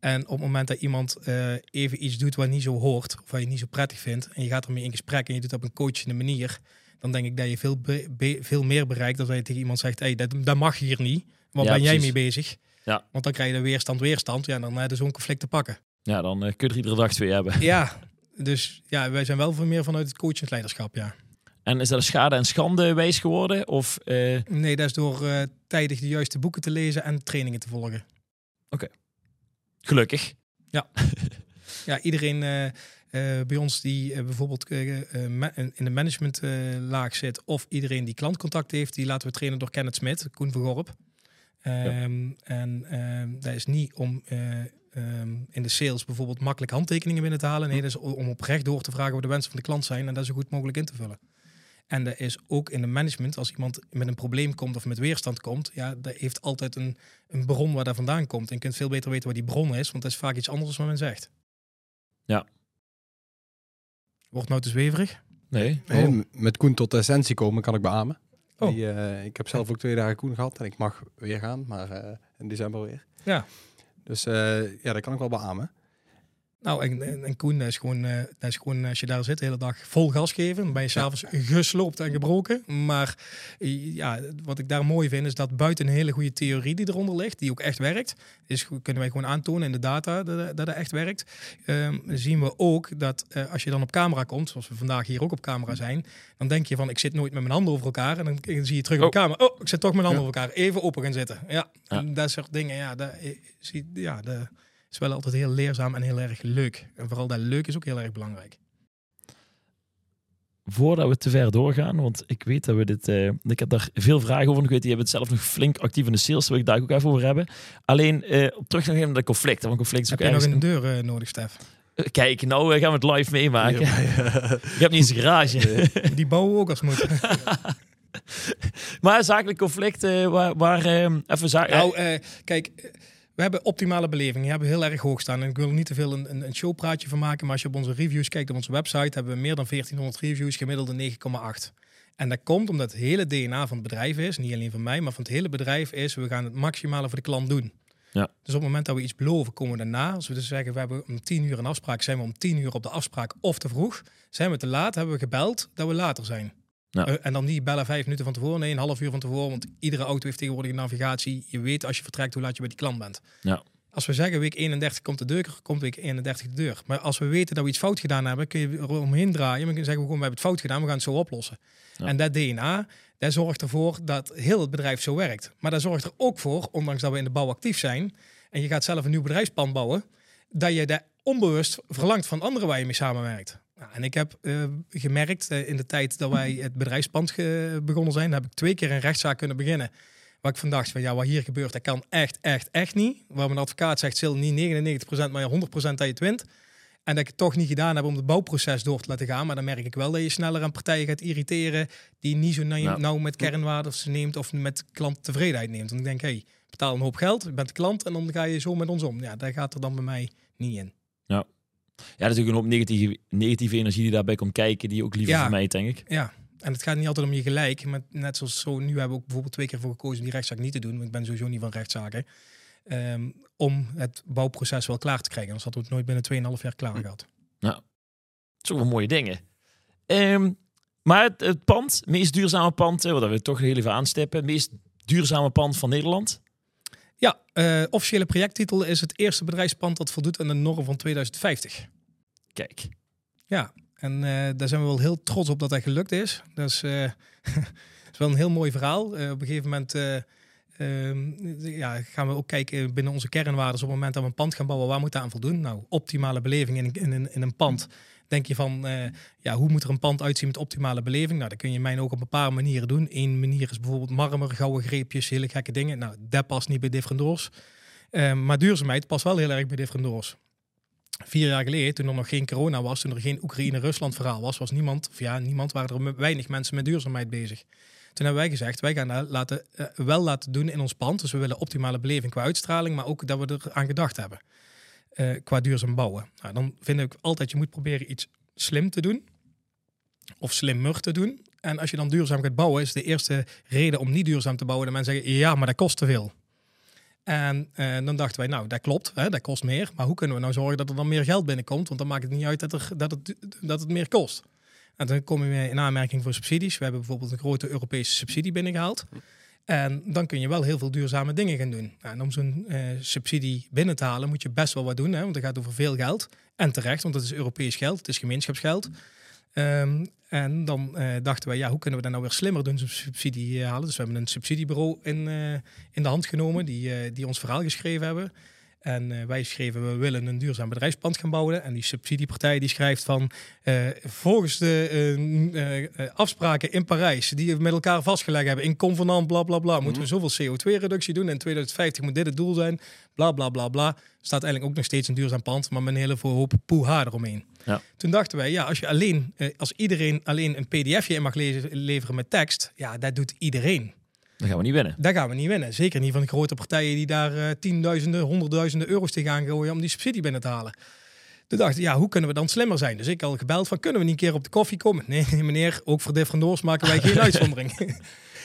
En op het moment dat iemand eh, even iets doet wat niet zo hoort, of wat je niet zo prettig vindt, en je gaat ermee in gesprek en je doet dat op een coachende manier, dan denk ik dat je veel, veel meer bereikt dan dat je tegen iemand zegt, hey, dat, dat mag hier niet. Wat Ja, ben jij mee bezig? Ja. Want dan krijg je de weerstand, weerstand. Ja, dan heb je zo'n conflict te pakken. Ja, dan eh, kun je er iedere dag twee hebben. ja, dus ja, wij zijn wel veel meer vanuit het coachend leiderschap, ja. En is dat een schade en schande wijs geworden? Of eh, Nee, dat is door eh, tijdig de juiste boeken te lezen en trainingen te volgen. gelukkig? Ja, iedereen eh, bij ons die bijvoorbeeld in de managementlaag zit, of iedereen die klantcontact heeft, die laten we trainen door Kenneth Smit, Koen Vergorp. Ehm, En ehm, dat is niet om eh, ehm, in de sales bijvoorbeeld makkelijk handtekeningen binnen te halen. Nee, dat is om oprecht door te vragen wat de wensen van de klant zijn en dat zo goed mogelijk in te vullen. En dat is ook in de management, als iemand met een probleem komt of met weerstand komt, ja, dat heeft altijd een, een bron waar dat vandaan komt. En je kunt veel beter weten waar die bron is, want dat is vaak iets anders dan men zegt. Ja. Wordt nou te zweverig? Nee. Nee, Oh. Met Koen tot de essentie komen kan ik beamen. Oh. Die, eh, ik heb zelf ook twee dagen Koen gehad en ik mag weer gaan, maar eh, in december weer. Ja. Dus eh, ja, dat kan ik wel beamen. Nou, en, en, en Koen, dat is, gewoon, eh, dat is gewoon als je daar zit de hele dag vol gas geven. Dan ben je s'avonds gesloopt en gebroken. Maar eh, ja, wat ik daar mooi vind, is dat buiten een hele goede theorie die eronder ligt, die ook echt werkt, is, kunnen wij gewoon aantonen in de data dat dat echt werkt. Ehm, zien we ook dat eh, als je dan op camera komt, zoals we vandaag hier ook op camera zijn, dan denk je van ik zit nooit met mijn handen over elkaar. En dan zie je terug op de camera. Oh, ik zit toch met mijn handen over elkaar. Even open gaan zitten. Ja, ja. dat soort dingen. Ja, dat, ja, de is wel altijd heel leerzaam en heel erg leuk. En vooral dat leuk is ook heel erg belangrijk. Voordat we te ver doorgaan, want ik weet dat we dit. Uh, ik heb daar veel vragen over. Ik weet, die hebben het zelf nog flink actief in de sales. Wil ik daar ook even over hebben. Alleen uh, terug nog even naar de conflict. Want conflict is heb ook je nog een deur uh, nodig, Stef? Kijk, nou gaan we het live meemaken. Ja, ja. ik heb niet eens een garage. Die bouwen ook als moet. maar zakelijk conflict, waar, waar even zaken. Nou, kijk we hebben optimale beleving. Die hebben heel erg hoog staan. En ik wil er niet te veel een, een showpraatje van maken. Maar als je op onze reviews kijkt op onze website, hebben we meer dan 1400 reviews, gemiddelde 9,8. En dat komt omdat het hele DNA van het bedrijf is, niet alleen van mij, maar van het hele bedrijf is, we gaan het maximale voor de klant doen. Ja. Dus op het moment dat we iets beloven, komen we daarna. Als we dus zeggen, we hebben om 10 uur een afspraak, zijn we om 10 uur op de afspraak of te vroeg. Zijn we te laat, hebben we gebeld dat we later zijn. Ja. Uh, en dan niet bellen vijf minuten van tevoren, nee, een half uur van tevoren. Want iedere auto heeft tegenwoordig een navigatie. Je weet als je vertrekt hoe laat je bij die klant bent. Ja. Als we zeggen week 31 komt de deur, komt week 31 de deur. Maar als we weten dat we iets fout gedaan hebben, kun je er omheen draaien. We kunnen zeggen we gewoon, we hebben het fout gedaan, we gaan het zo oplossen. En dat DNA, dat zorgt ervoor dat heel het bedrijf zo werkt. Maar dat zorgt er ook voor, ondanks dat we in de bouw actief zijn, en je gaat zelf een nieuw bedrijfsplan bouwen, dat je daar onbewust verlangt van anderen waar je mee samenwerkt. Nou, en ik heb uh, gemerkt uh, in de tijd dat wij het bedrijfspand begonnen zijn, heb ik twee keer een rechtszaak kunnen beginnen. Waar ik van dacht van ja, wat hier gebeurt, dat kan echt, echt, echt niet. Waar mijn advocaat zegt, zil niet 99%, maar 100% dat je het wint. En dat ik het toch niet gedaan heb om het bouwproces door te laten gaan. Maar dan merk ik wel dat je sneller aan partijen gaat irriteren die niet zo nauw, nou met kernwaardes neemt of met klanttevredenheid neemt. Want ik denk, hé, hey, betaal een hoop geld, je bent klant en dan ga je zo met ons om. Ja, daar gaat er dan bij mij niet in. Ja, ja, natuurlijk een hoop negatieve, negatieve energie die daarbij komt kijken, die ook liever ja, voor mij, denk ik. Ja, en het gaat niet altijd om je gelijk. Maar net zoals zo, nu hebben we ook bijvoorbeeld twee keer voor gekozen om die rechtszaak niet te doen. Want ik ben sowieso niet van rechtszaken. Um, om het bouwproces wel klaar te krijgen. Anders hadden we het nooit binnen 2,5 jaar klaar gehad. Nou, zoveel mooie dingen. Um, maar het, het, pand, meest duurzame pand, wat we toch heel even aanstippen. meest duurzame pand van Nederland? Ja, uh, officiële projecttitel is het eerste bedrijfspand dat voldoet aan de norm van 2050. Kijk. Ja, en uh, daar zijn we wel heel trots op dat dat gelukt is. Dat is, uh, is wel een heel mooi verhaal. op een gegeven moment ehm, ja, gaan we ook kijken binnen onze kernwaarden. Op het moment dat we een pand gaan bouwen, waar moet dat aan voldoen? Nou, optimale beleving in, in, in, in een pand denk je van, uh, ja, hoe moet er een pand uitzien met optimale beleving? Nou, dat kun je in mijn ook op een paar manieren doen. Eén manier is bijvoorbeeld marmer, gouden greepjes, hele gekke dingen. Nou, dat past niet bij Different Uh, maar duurzaamheid past wel heel erg bij Different Vier jaar geleden, toen er nog geen corona was, toen er geen Oekraïne-Rusland verhaal was, was niemand, of ja, niemand, waren er weinig mensen met duurzaamheid bezig. Toen hebben wij gezegd, wij gaan laten, uh, wel laten doen in ons pand. Dus we willen optimale beleving qua uitstraling, maar ook dat we er aan gedacht hebben uh, qua duurzaam bouwen. Nou, dan vind ik altijd, je moet proberen iets slim te doen. Of slimmer te doen. En als je dan duurzaam gaat bouwen, is de eerste reden om niet duurzaam te bouwen. Dat mensen zeggen, ja, maar dat kost te veel. En uh, dan dachten wij, nou, dat klopt, hè, dat kost meer. Maar hoe kunnen we nou zorgen dat er dan meer geld binnenkomt? Want dan maakt het niet uit dat, dat, het, dat het meer kost. En dan kom je in aanmerking voor subsidies. We hebben bijvoorbeeld een grote Europese subsidie binnengehaald. En dan kun je wel heel veel duurzame dingen gaan doen. Nou, en om zo'n uh, subsidie binnen te halen moet je best wel wat doen, hè, want het gaat over veel geld. En terecht, want het is Europees geld, het is gemeenschapsgeld. Um, en dan uh, dachten wij, ja, hoe kunnen we dat nou weer slimmer doen, zo'n subsidie uh, halen? Dus we hebben een subsidiebureau in, in de hand genomen, die, die ons verhaal geschreven hebben. En uh, wij schreven, we willen een duurzaam bedrijfspand gaan bouwen. En die subsidiepartij die schrijft van, uh, volgens de uh, afspraken in Parijs, die we met elkaar vastgelegd hebben, in convenant, bla bla bla, moeten we mhm. zoveel CO2-reductie doen. En in 2050 moet dit het doel zijn, bla bla bla bla. Staat eigenlijk ook nog steeds een duurzaam pand, maar met een hele hoop poeha eromheen. Ja. Toen dachten wij, ja, als je alleen, als iedereen alleen een pdfje in mag leveren met tekst, ja, dat doet iedereen. Dan gaan we niet winnen. Daar gaan we niet winnen. Zeker niet van de grote partijen die daar uh, tienduizenden, honderdduizenden euro's tegenaan gooien om die subsidie binnen te halen. Toen dacht ik, ja, hoe kunnen we dan slimmer zijn? Dus ik al gebeld van, kunnen we niet een keer op de koffie komen? Nee, meneer, ook voor Defrendoors maken wij geen uitzondering.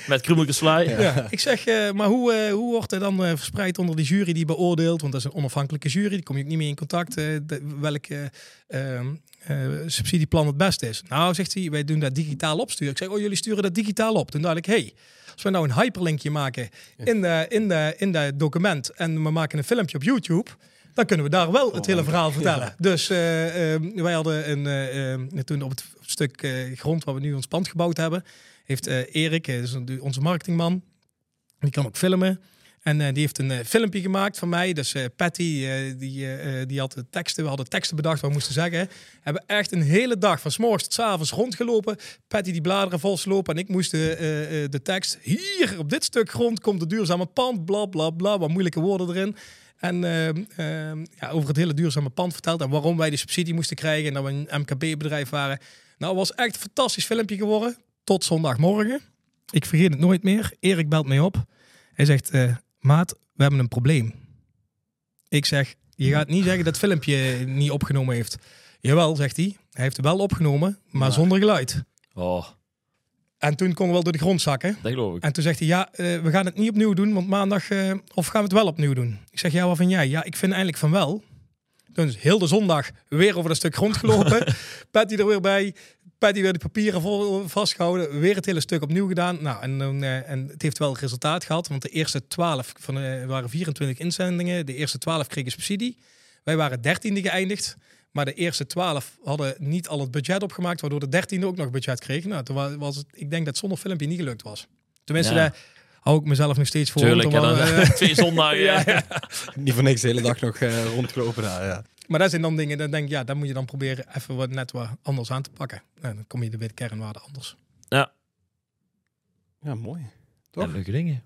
Met krummeltjes fly. Ja. Ik zeg, eh, maar hoe, eh, hoe wordt er dan eh, verspreid onder die jury die beoordeelt? Want dat is een onafhankelijke jury, die kom je ook niet mee in contact. eh, de- welk eh, eh, subsidieplan het beste is. Nou, zegt hij, wij doen dat digitaal opsturen. Ik zeg, oh, jullie sturen dat digitaal op. Toen dacht ik, hey, als we nou een hyperlinkje maken in, de, in, de, in dat document en we maken een filmpje op YouTube, dan kunnen we daar wel het hele verhaal vertellen. Dus eh, ehm, wij hadden een, eh, toen op het stuk eh, grond waar we nu ons pand gebouwd hebben, heeft eh, Erik, eh, onze marketingman, die kan ook filmen. En eh, die heeft een eh, filmpje gemaakt van mij. Dus eh, Patty, die, die had de teksten, we hadden teksten bedacht wat we moesten zeggen. Hebben echt een hele dag, van s morgens tot s avonds rondgelopen. Patty die bladeren volslopen en ik moest de, de tekst... Hier, op dit stuk grond komt de duurzame pand, bla bla bla. Wat moeilijke woorden erin. En ehm, ja, over het hele duurzame pand verteld. En waarom wij de subsidie moesten krijgen. En dat we een MKB-bedrijf waren. Nou, was echt een fantastisch filmpje geworden. Tot zondagmorgen. Ik vergeet het nooit meer. Erik belt mij op. Hij zegt, maat, we hebben een probleem. Ik zeg, je gaat niet zeggen dat het filmpje niet opgenomen heeft. Jawel, zegt hij. Hij heeft het wel opgenomen, maar zonder geluid. Oh, En toen kon we wel door de grond zakken. dat geloof ik. En toen zegt hij, ja, eh, we gaan het niet opnieuw doen, want maandag... eh, of gaan we het wel opnieuw doen? Ik zeg, ja, wat vind jij? Ja, ik vind eigenlijk van wel. Toen is heel de zondag weer over dat stuk grond gelopen. Patty er weer bij. Patty weer de papieren vol, vastgehouden. Weer het hele stuk opnieuw gedaan. Nou, en, eh, en het heeft wel resultaat gehad. Want de eerste 12 van eh, waren 24 inzendingen. De eerste 12 kregen subsidie. Wij waren dertiende geëindigd. Maar de eerste 12 hadden niet al het budget opgemaakt. Waardoor de dertiende ook nog budget kregen. Nou, toen wa- was het, ik denk dat zonder filmpje niet gelukt was. Tenminste, Ja. daar hou ik mezelf nog steeds voor. Tuurlijk, ja, dan, eh, twee zondagen. ja, ja. Niet voor niks de hele dag nog eh, rondgelopen daar, ja. Maar dat zijn dan dingen, dan denk ik, ja, dan moet je dan proberen even wat net wat anders aan te pakken. En dan kom je er bij de kernwaarden anders. Ja. Ja, mooi. Ja, Toch? leuke dingen.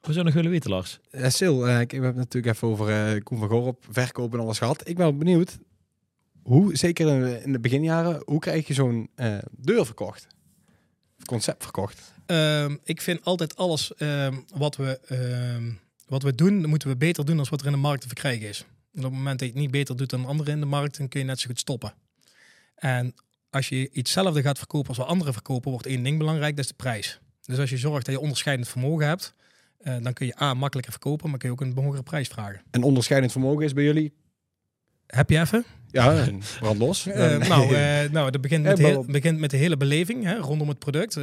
Hoe zou je nog willen weten, Lars? Uh, Sil, eh, ik- we hebben het natuurlijk even over eh Koen van Gorp, verkoop en alles gehad. Ik ben wel benieuwd, hoe, zeker in de- in de beginjaren, hoe krijg je zo'n eh, deur verkocht? Concept verkocht? Ehm, ik vind altijd alles ehm, wat, we, ehm, wat we doen, moeten we beter doen dan wat er in de markt te verkrijgen is. En op het moment dat je het niet beter doet dan anderen in de markt, dan kun je net zo goed stoppen. En als je iets hetzelfde gaat verkopen als wat anderen verkopen, wordt één ding belangrijk, dat is de prijs. Dus als je zorgt dat je onderscheidend vermogen hebt, eh, dan kun je A, makkelijker verkopen, maar kun je ook een hogere prijs vragen. En onderscheidend vermogen is bij jullie? Heb je even? Ja, brand los. Eh, nou, eh, nou, dat begint met, heel- begint met de hele beleving hè, rondom het product.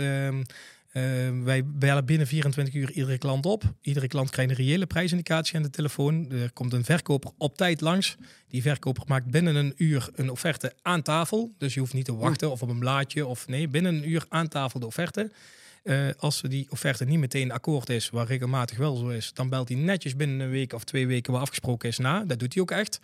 Ehm, wij bellen binnen 24 uur iedere klant op. Iedere klant krijgt een reële prijsindicatie aan de telefoon. Er komt een verkoper op tijd langs. Die verkoper maakt binnen een uur een offerte aan tafel. Dus je hoeft niet te wachten of op een blaadje. Of nee, binnen een uur aan tafel de offerte. Eh, als die offerte niet meteen akkoord is, wat regelmatig wel zo is, dan belt hij netjes binnen een week of twee weken wat afgesproken is na. Dat doet hij ook echt.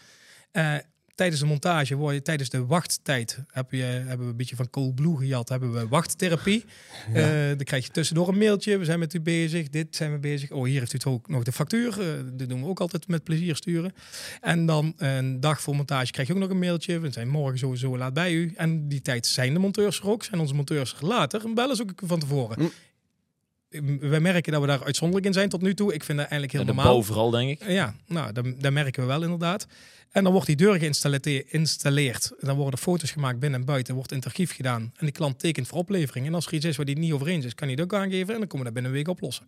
Eh, tijdens de montage, word je, tijdens de wachttijd, heb je, hebben we een beetje van Coolblue gejat, hebben we wachttherapie. Eh, dan krijg je tussendoor een mailtje, we zijn met u bezig, dit zijn we bezig. Oh, hier heeft u het ook nog de factuur. Eh, dat doen we ook altijd met plezier sturen. En dan een dag voor montage krijg je ook nog een mailtje. We zijn morgen sowieso laat bij u. En die tijd zijn de monteurs er ook, zijn onze monteurs er later. En bellen ze ook van tevoren. Hm. Wij merken dat we daar uitzonderlijk in zijn tot nu toe. Ik vind dat eigenlijk heel de normaal. bouw vooral, denk ik. Ja, nou, dat, dat merken we wel inderdaad. En dan wordt die deur geïnstalleerd. Dan worden foto's gemaakt binnen en buiten. wordt in het archief gedaan. En de klant tekent voor oplevering. En als er iets is waar hij het niet over eens is, kan hij het ook aangeven. En dan komen we dat binnen een week oplossen.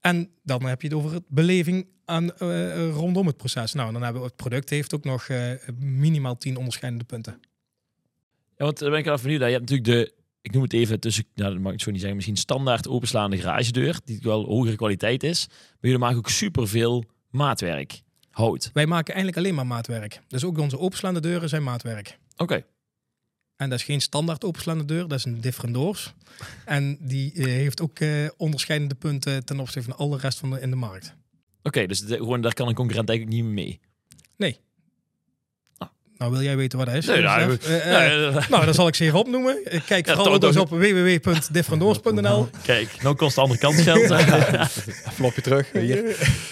En dan heb je het over het beleving aan, eh, rondom het proces. Nou, dan hebben we het product heeft ook nog eh, minimaal 10 onderscheidende punten. Ja, want dan ben ik wel even benieuwd. naar. Je hebt natuurlijk de, ik noem het even tussen, nou, dat mag ik zo niet zeggen, misschien standaard openslaande garagedeur, die wel hogere kwaliteit is. Maar jullie maken ook superveel maatwerk. Hout. Wij maken eigenlijk alleen maar maatwerk. Dus ook onze openslaande deuren zijn maatwerk. Oké. En dat is geen standaard openslaande deur, dat is een different doors. En die eh, heeft ook eh, onderscheidende punten ten opzichte van alle rest van de, in de markt. Oké, dus de- gewoon, daar kan een concurrent eigenlijk niet mee. Nou, wil jij weten wat dat is? Nee, nou? Eh, eh, Nee, eh, nou, dat zal ik ze hier opnoemen. Kijk Ja, vooral ook eens op www.differentdoors.nl. Kijk, nou kost de andere kant geld. Flopje terug. Hier.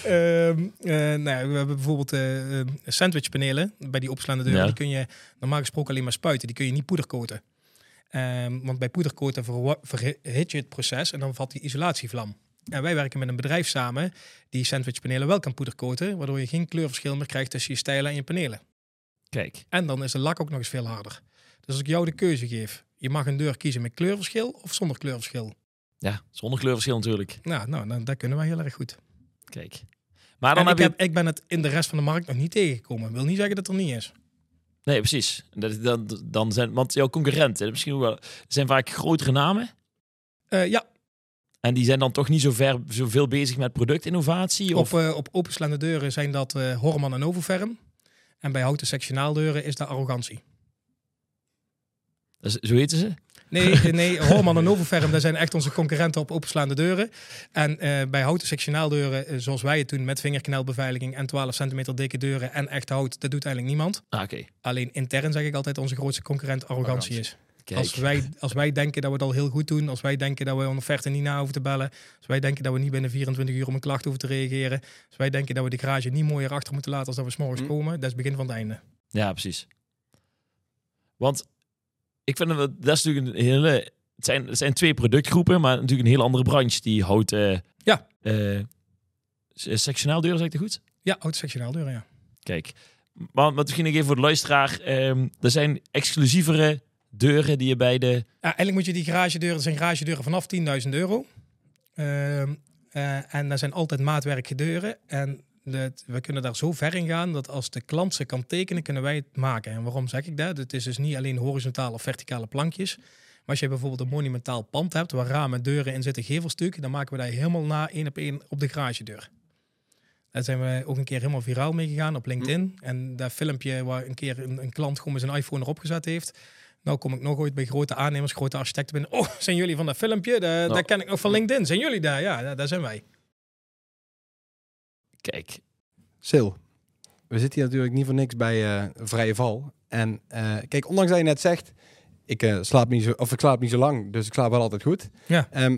Ehm, eh, nou, we hebben bijvoorbeeld sandwichpanelen bij die opslaande deuren. Ja. Die kun je normaal gesproken alleen maar spuiten. Die kun je niet poedercoaten. Ehm, want bij poedercoaten verwa- verhit je het proces en dan valt die isolatievlam. En wij werken met een bedrijf samen die sandwichpanelen wel kan poedercoaten, waardoor je geen kleurverschil meer krijgt tussen je stijlen en je panelen. Kijk, En dan is de lak ook nog eens veel harder. Dus als ik jou de keuze geef, je mag een deur kiezen met kleurverschil of zonder kleurverschil. Ja, zonder kleurverschil natuurlijk. Nou, nou dan, dat kunnen wij heel erg goed. Kijk. Maar dan En heb ik, je... heb, ik ben het in de rest van de markt nog niet tegengekomen. wil niet zeggen dat het er niet is. Nee, precies. Dat, dan, dan zijn, want jouw concurrenten, misschien ook wel, zijn vaak grotere namen. Eh, ja, En die zijn dan toch niet zo ver, zoveel bezig met productinnovatie? Of, op, eh, op openslaande deuren zijn dat eh Horman en Novoferm. En bij houten sectionaaldeuren is dat arrogantie. Zo heten ze? Nee, nee Horman en Novoferm, dat zijn echt onze concurrenten op openslaande deuren. En eh, bij houten sectionaaldeuren, eh, zoals wij het doen met vingerknelbeveiliging en 12 centimeter dikke deuren en echt hout, dat doet eigenlijk niemand. Ah. Alleen intern zeg ik altijd onze grootste concurrent arrogantie is. Kijk. Als wij, als wij denken dat we het al heel goed doen, als wij denken dat we een offerte niet na hoeven te bellen, als wij denken dat we niet binnen 24 uur op een klacht hoeven te reageren, als wij denken dat we de garage niet mooier achter moeten laten als dat we s'morgens Hm. komen, dat is het begin van het einde. Ja, precies. Want ik vind dat dat is natuurlijk een hele. Het zijn, het zijn twee productgroepen, maar natuurlijk een heel andere branche. Die houdt. eh Ja. eh, sectionaal deuren, zeg ik het goed? Ja, houten sectionaaldeuren, ja. Kijk. Maar, maar misschien nog even voor de luisteraar. ehm, er zijn exclusievere deuren die je bij de. Ja, eigenlijk moet je die garagedeuren, dat zijn garagedeuren vanaf 10.000 euro. Ehm, eh, en dat zijn altijd maatwerk deuren. En dat, we kunnen daar zo ver in gaan dat als de klant ze kan tekenen, kunnen wij het maken. En waarom zeg ik dat? Het is dus niet alleen horizontale of verticale plankjes. Maar als je bijvoorbeeld een monumentaal pand hebt waar ramen en deuren in zitten, gevelstuk, dan maken we daar helemaal na één op één op de garagedeur. Daar zijn we ook een keer helemaal viraal mee gegaan op LinkedIn. En dat filmpje waar een keer een, een klant gewoon met zijn iPhone erop gezet heeft. Nou kom ik nog ooit bij grote aannemers, grote architecten binnen. Oh, zijn jullie van dat filmpje? Da- Nou. Dat ken ik nog van LinkedIn. Zijn jullie daar? Ja, daar, daar zijn wij. Kijk. Sil, we zitten hier natuurlijk niet voor niks bij eh, Vrije Val. En eh, kijk, ondanks dat je net zegt, ik, eh, slaap niet zo, of ik slaap niet zo lang, dus ik slaap wel altijd goed. Ja. Ehm,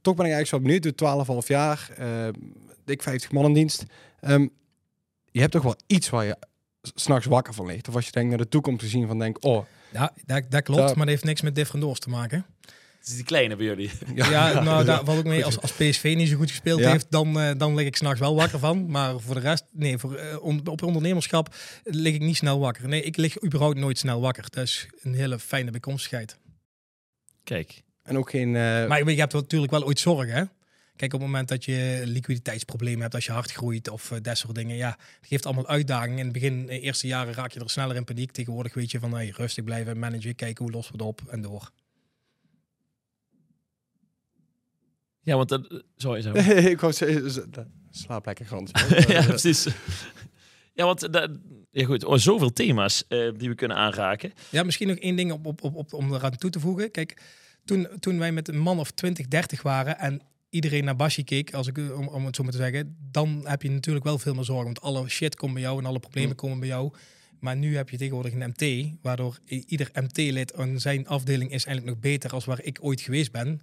toch ben ik eigenlijk zo benieuwd, doe 12,5 jaar, eh, dik 50 man in dienst. Ehm, je hebt toch wel iets waar je s'nachts wakker van ligt? Of als je denkt naar de toekomst te zien van denk, oh, Ja, dat, dat klopt, Ja. maar dat heeft niks met different te maken. Het is die kleine bij jullie. Ja, nou, daar valt ook mee. Als, als PSV niet zo goed gespeeld Ja. heeft, dan, eh, dan lig ik s'nachts wel wakker van. Maar voor de rest, nee, voor, on- op ondernemerschap lig ik niet snel wakker. Nee, ik lig überhaupt nooit snel wakker. Dat is een hele fijne bijkomstigheid. Kijk. en ook geen... eh, Maar je hebt natuurlijk wel ooit zorgen, hè? Kijk, op het moment dat je liquiditeitsproblemen hebt, als je hard groeit of eh, dat soort dingen, ja, het geeft allemaal uitdagingen. In het begin, de eerste jaren raak je er sneller in paniek. Tegenwoordig weet je van, hey, rustig blijven, managen, kijken hoe lossen we het op en door. Ja, want dat. Sorry, zo. ik wou zeggen, z- slaap lekker Frans. ja, precies. Ja, want dat, ja, goed, oh, zoveel thema's eh, die we kunnen aanraken. Ja, misschien nog één ding op, op, op, op, om eraan toe te voegen. Kijk, toen, toen wij met een man of 20, 30 waren en iedereen naar Bashi keek, als ik, eh, om, om het zo maar te zeggen, dan heb je natuurlijk wel veel meer zorgen. Want alle shit komt bij jou en alle problemen Mm. komen bij jou. Maar nu heb je tegenwoordig een MT, waardoor ieder MT-lid aan zijn afdeling is eigenlijk nog beter als waar ik ooit geweest ben.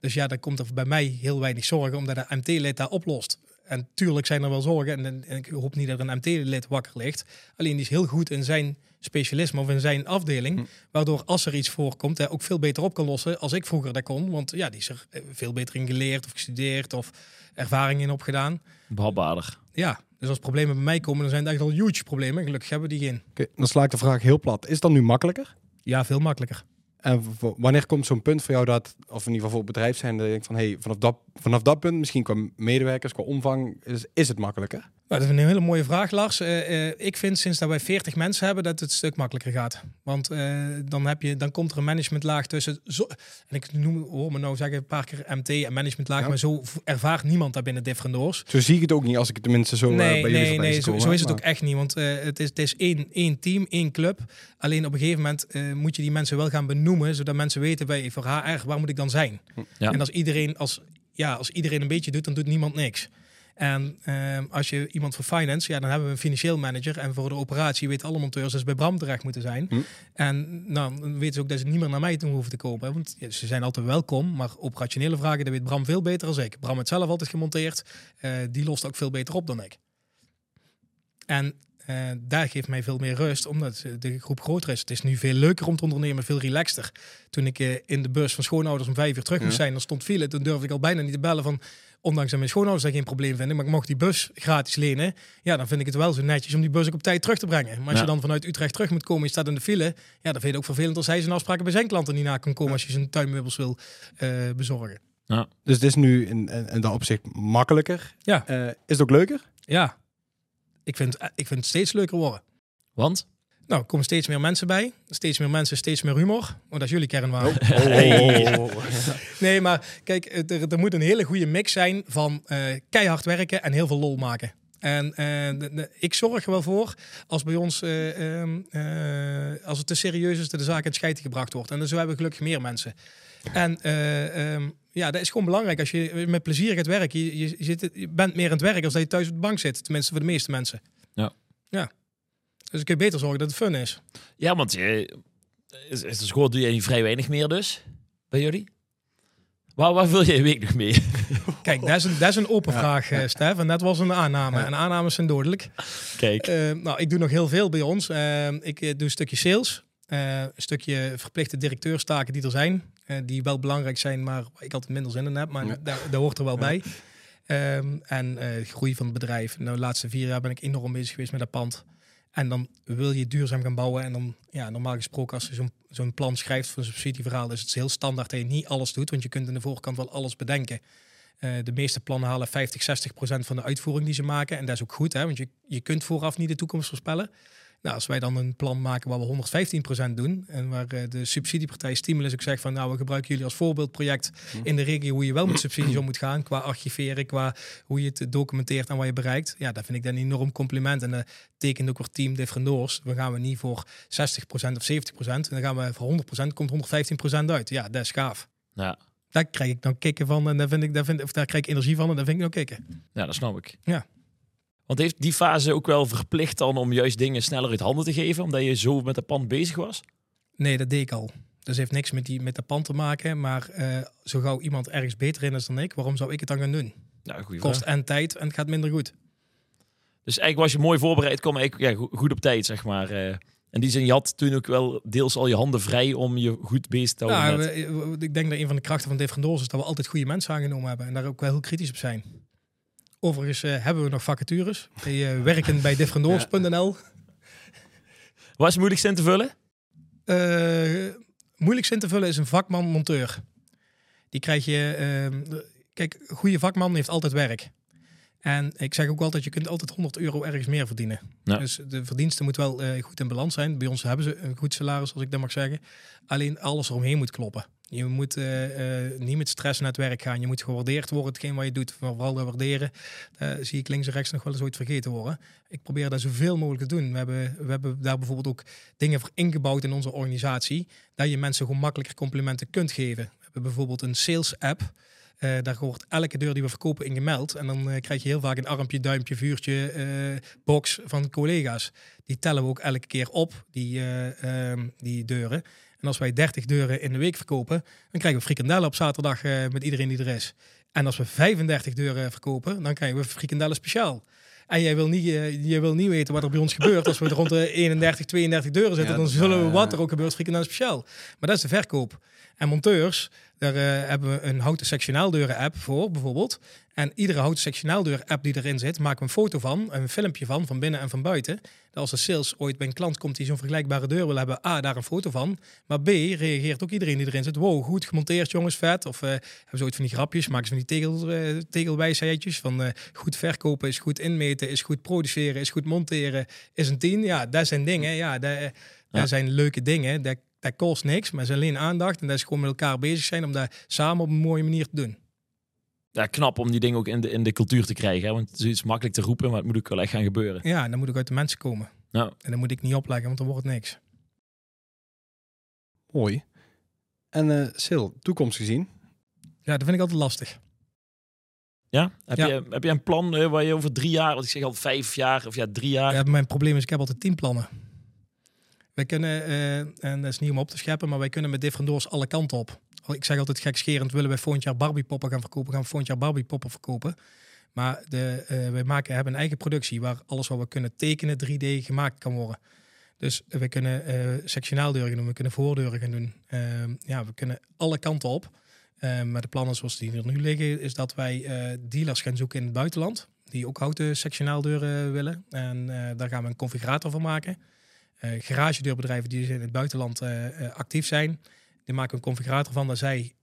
Dus ja, dan komt er bij mij heel weinig zorgen, omdat de MT-lid daar oplost. En tuurlijk zijn er wel zorgen. En, en ik hoop niet dat er een MT-lid wakker ligt. Alleen die is heel goed in zijn specialisme of in zijn afdeling. Hm. Waardoor als er iets voorkomt, hij ook veel beter op kan lossen als ik vroeger dat kon. Want ja, die is er eh, veel beter in geleerd of gestudeerd of ervaring in opgedaan. Behapbaarder. Ja, dus als problemen bij mij komen, dan zijn het echt al huge problemen. Gelukkig hebben we die geen. Oké, dan sla ik de vraag heel plat. Is het dan nu makkelijker? Ja, veel makkelijker. En wanneer komt zo'n punt voor jou dat, of in ieder geval voor het bedrijf zijn, dat je denkt van, hey, vanaf dat, vanaf dat punt, misschien qua medewerkers, qua omvang, is, is het makkelijker? Dat is een hele mooie vraag, Lars. Eh, eh, ik vind sinds dat wij 40 mensen hebben, dat het een stuk makkelijker gaat. Want eh, dan, heb je, dan komt er een managementlaag tussen. Zo, en ik noem, hoor me nou zeggen, een paar keer MT en managementlaag, Ja. maar zo ervaart niemand daar binnen Different Doors. Zo zie ik het ook niet als ik het tenminste zo nee, bij jullie nee, nee, zo, zo is het maar- ook echt niet. Want eh, het is, het is één, één team, één club. Alleen op een gegeven moment eh, moet je die mensen wel gaan benoemen, zodat mensen weten bij voor HR, waar moet ik dan zijn? Ja. En als iedereen, als, ja, als iedereen een beetje doet, dan doet niemand niks. En ehm, als je iemand voor finance, ja, dan hebben we een financieel manager. En voor de operatie weten alle monteurs dat ze bij Bram terecht moeten zijn. Hm. En nou, dan weten ze ook dat ze niet meer naar mij toe hoeven te komen. hè, Want ja, ze zijn altijd welkom, maar operationele vragen, dat weet Bram veel beter dan ik. Bram heeft zelf altijd gemonteerd. Eh, die lost ook veel beter op dan ik. En eh, daar geeft mij veel meer rust, omdat de groep groter is. Het is nu veel leuker om te ondernemen, veel relaxter. Toen ik eh, in de bus van schoonouders om vijf uur terug moest Ja. zijn, dan stond file. Toen durfde ik al bijna niet te bellen van, ondanks dat mijn schoonouders dat geen probleem vinden, maar ik mocht die bus gratis lenen. Ja, dan vind ik het wel zo netjes om die bus ook op tijd terug te brengen. Maar als Ja. je dan vanuit Utrecht terug moet komen, je staat in de file, ja, dan vind je het ook vervelend als hij zijn afspraken bij zijn klanten niet na kan komen als je zijn tuinmeubels wil eh, bezorgen. Dus het is nu in, in, in dat opzicht makkelijker. Ja. Eh, is het ook leuker? Ja, ik vind, ik vind het steeds leuker worden. Want? Nou, er komen steeds meer mensen bij. Steeds meer mensen, steeds meer humor. Oh, dat is jullie kernwaarde. Oh. Nee, maar kijk, er, er moet een hele goede mix zijn van eh, keihard werken en heel veel lol maken. En eh, de- de- ik zorg er wel voor als bij ons, eh, ehm, eh, als het te serieus is, dat de zaak in het scheiden gebracht wordt. En dan zo hebben we gelukkig meer mensen. En eh, ehm, ja, dat is gewoon belangrijk. Als je met plezier gaat werken, je, je, je zit, je bent meer aan het werk als dat je thuis op de bank zit. Tenminste, voor de meeste mensen. Ja. Ja. Dus ik kun je beter zorgen dat het fun is. Ja, want je, is, is de school doe je vrij weinig meer dus, bij jullie? Waar, waar wil je een week nog mee? Kijk, dat is een, dat is een open vraag, eh Stef. En dat was een aanname. En aannames zijn dodelijk. Kijk. Eh, nou, ik doe nog heel veel bij ons. Eh, ik eh, doe een stukje sales. eh, een stukje verplichte directeurstaken die er zijn. eh, die wel belangrijk zijn, maar ik altijd minder zin in heb. Maar Ja. daar, daar hoort er wel bij. Ehm, en eh, groei van het bedrijf. Nou, de laatste vier jaar ben ik enorm bezig geweest met dat pand. En dan wil je duurzaam gaan bouwen. En dan, ja, normaal gesproken, als je zo'n zo'n plan schrijft voor een subsidieverhaal, is het heel standaard dat je niet alles doet. Want je kunt in de voorkant wel alles bedenken. Eh, de meeste plannen halen 50, 60 procent van de uitvoering die ze maken. En dat is ook goed, hè, want je, je kunt vooraf niet de toekomst voorspellen. Nou, als wij dan een plan maken waar we 115 procent doen en waar eh, de subsidiepartij Stimulus ook zegt van nou, we gebruiken jullie als voorbeeldproject in de regio hoe je wel met subsidies om moet gaan, qua archiveren, qua hoe je het documenteert en wat je bereikt. Ja, dat vind ik dan een enorm compliment. En dat tekent ook weer team Differendors. Dan gaan we niet voor 60 procent of 70 procent. Dan gaan we voor 100 procent, komt 115 procent uit. Ja, dat is gaaf. Ja, Daar krijg ik dan kicken van en daar, vind ik, daar, vind, of daar krijg ik energie van en daar vind ik nou kicken. ja, dat snap ik. Ja. Want heeft die fase ook wel verplicht dan om juist dingen sneller uit handen te geven, omdat je zo met de pand bezig was? Nee, dat deed ik al. Dus heeft niks met, die, met de pand te maken. Maar eh, zo gauw iemand ergens beter in is dan ik, waarom zou ik het dan gaan doen? Ja, goede Kost en tijd en het gaat minder goed. Dus eigenlijk was je mooi voorbereid, kwam eigenlijk ja, go- goed op tijd, zeg maar. eh. En die zin, je had toen ook wel deels al je handen vrij om je goed bezig te houden. Nou, met- we- we- ik denk dat een van de krachten van Differendors is dat we altijd goede mensen aangenomen hebben. En daar ook wel heel kritisch op zijn. Overigens eh, hebben we nog vacatures. Die eh, werken bij differendors.nl. Wat is het moeilijkst in te vullen? Eh, moeilijkst in te vullen is een vakman monteur. Die krijg je. ehm, kijk, een goede vakman heeft altijd werk. En ik zeg ook altijd, je kunt altijd 100 euro ergens meer verdienen. Ja. Dus de verdiensten moet wel goed in balans zijn. Bij ons hebben ze een goed salaris, als ik dat mag zeggen. Alleen alles eromheen moet kloppen. Je moet eh, eh, niet met stress naar het werk gaan. Je moet gewaardeerd worden, hetgeen wat je doet. Vooral de waarderen. zie ik links en rechts nog wel eens ooit vergeten worden. Ik probeer dat zoveel mogelijk te doen. We hebben, we hebben daar bijvoorbeeld ook dingen voor ingebouwd in onze organisatie. Dat je mensen gewoon makkelijker complimenten kunt geven. We hebben bijvoorbeeld een sales app. Eh, daar wordt elke deur die we verkopen in gemeld. En dan krijg je heel vaak een armpje, duimpje, vuurtje, box van collega's. Die tellen we ook elke keer op, die, eh, ehm, die deuren. En als wij 30 deuren in de week verkopen, dan krijgen we frikandellen op zaterdag eh, met iedereen die er is. En als we 35 deuren verkopen, dan krijgen we frikandellen speciaal. En jij wil, niet, eh, jij wil niet weten wat er bij ons gebeurt. Als we er rond de 31, 32 deuren zitten, Ja, dan zullen we wat er ook gebeurt, frikandellen speciaal. Maar dat is de verkoop. En monteurs, daar eh, hebben we een houten sectionaaldeuren app voor, bijvoorbeeld. En iedere houten sectionaaldeur app die erin zit, maken we een foto van, een filmpje van, van binnen en van buiten. Dat als de sales ooit bij een klant komt die zo'n vergelijkbare deur wil hebben, A, daar een foto van. Maar B, reageert ook iedereen die erin zit. Wow, goed gemonteerd jongens, vet. Of eh, hebben ze ooit van die grapjes, maken ze van die tegel, eh, tegelwijsheidjes. Van goed verkopen is goed inmeten, is goed produceren, is goed monteren, is een tien. Ja, dat zijn dingen. Ja, dat, dat zijn leuke dingen. Dat, dat kost niks, maar het is alleen aandacht. En dat is gewoon met elkaar bezig zijn om dat samen op een mooie manier te doen. Ja, knap om die dingen ook in de, in de cultuur te krijgen. Hè? Want het is iets makkelijk te roepen, maar het moet ook wel echt gaan gebeuren. Ja, dan moet ook uit de mensen komen. Nou, En dan moet ik niet opleggen, want dan wordt het niks. Mooi. En eh Sil, toekomst gezien? Ja, dat vind ik altijd lastig. ja? Heb, Ja. Je, heb je een plan eh, waar je over drie jaar, want ik zeg al vijf jaar of ja, drie jaar. Ja, mijn probleem is, ik heb altijd tien plannen. Wij kunnen, eh, en dat is niet om op te scheppen, maar wij kunnen met Differendors alle kanten op. Ik zeg altijd gekscherend, willen wij volgend jaar Barbie poppen gaan verkopen, gaan we volgend jaar Barbie poppen verkopen. Maar de, uh, wij maken, hebben een eigen productie waar alles wat we kunnen tekenen 3D gemaakt kan worden. Dus we kunnen uh, sectionaaldeuren doen, we kunnen voordeuren gaan doen. Ja, we kunnen alle kanten op. Maar de plannen zoals die er nu liggen, is dat wij dealers gaan zoeken in het buitenland. Die ook houten sectionaaldeuren willen. En daar gaan we een configurator van maken. Garagedeurbedrijven die in het buitenland actief zijn, die maken een configurator van dat zij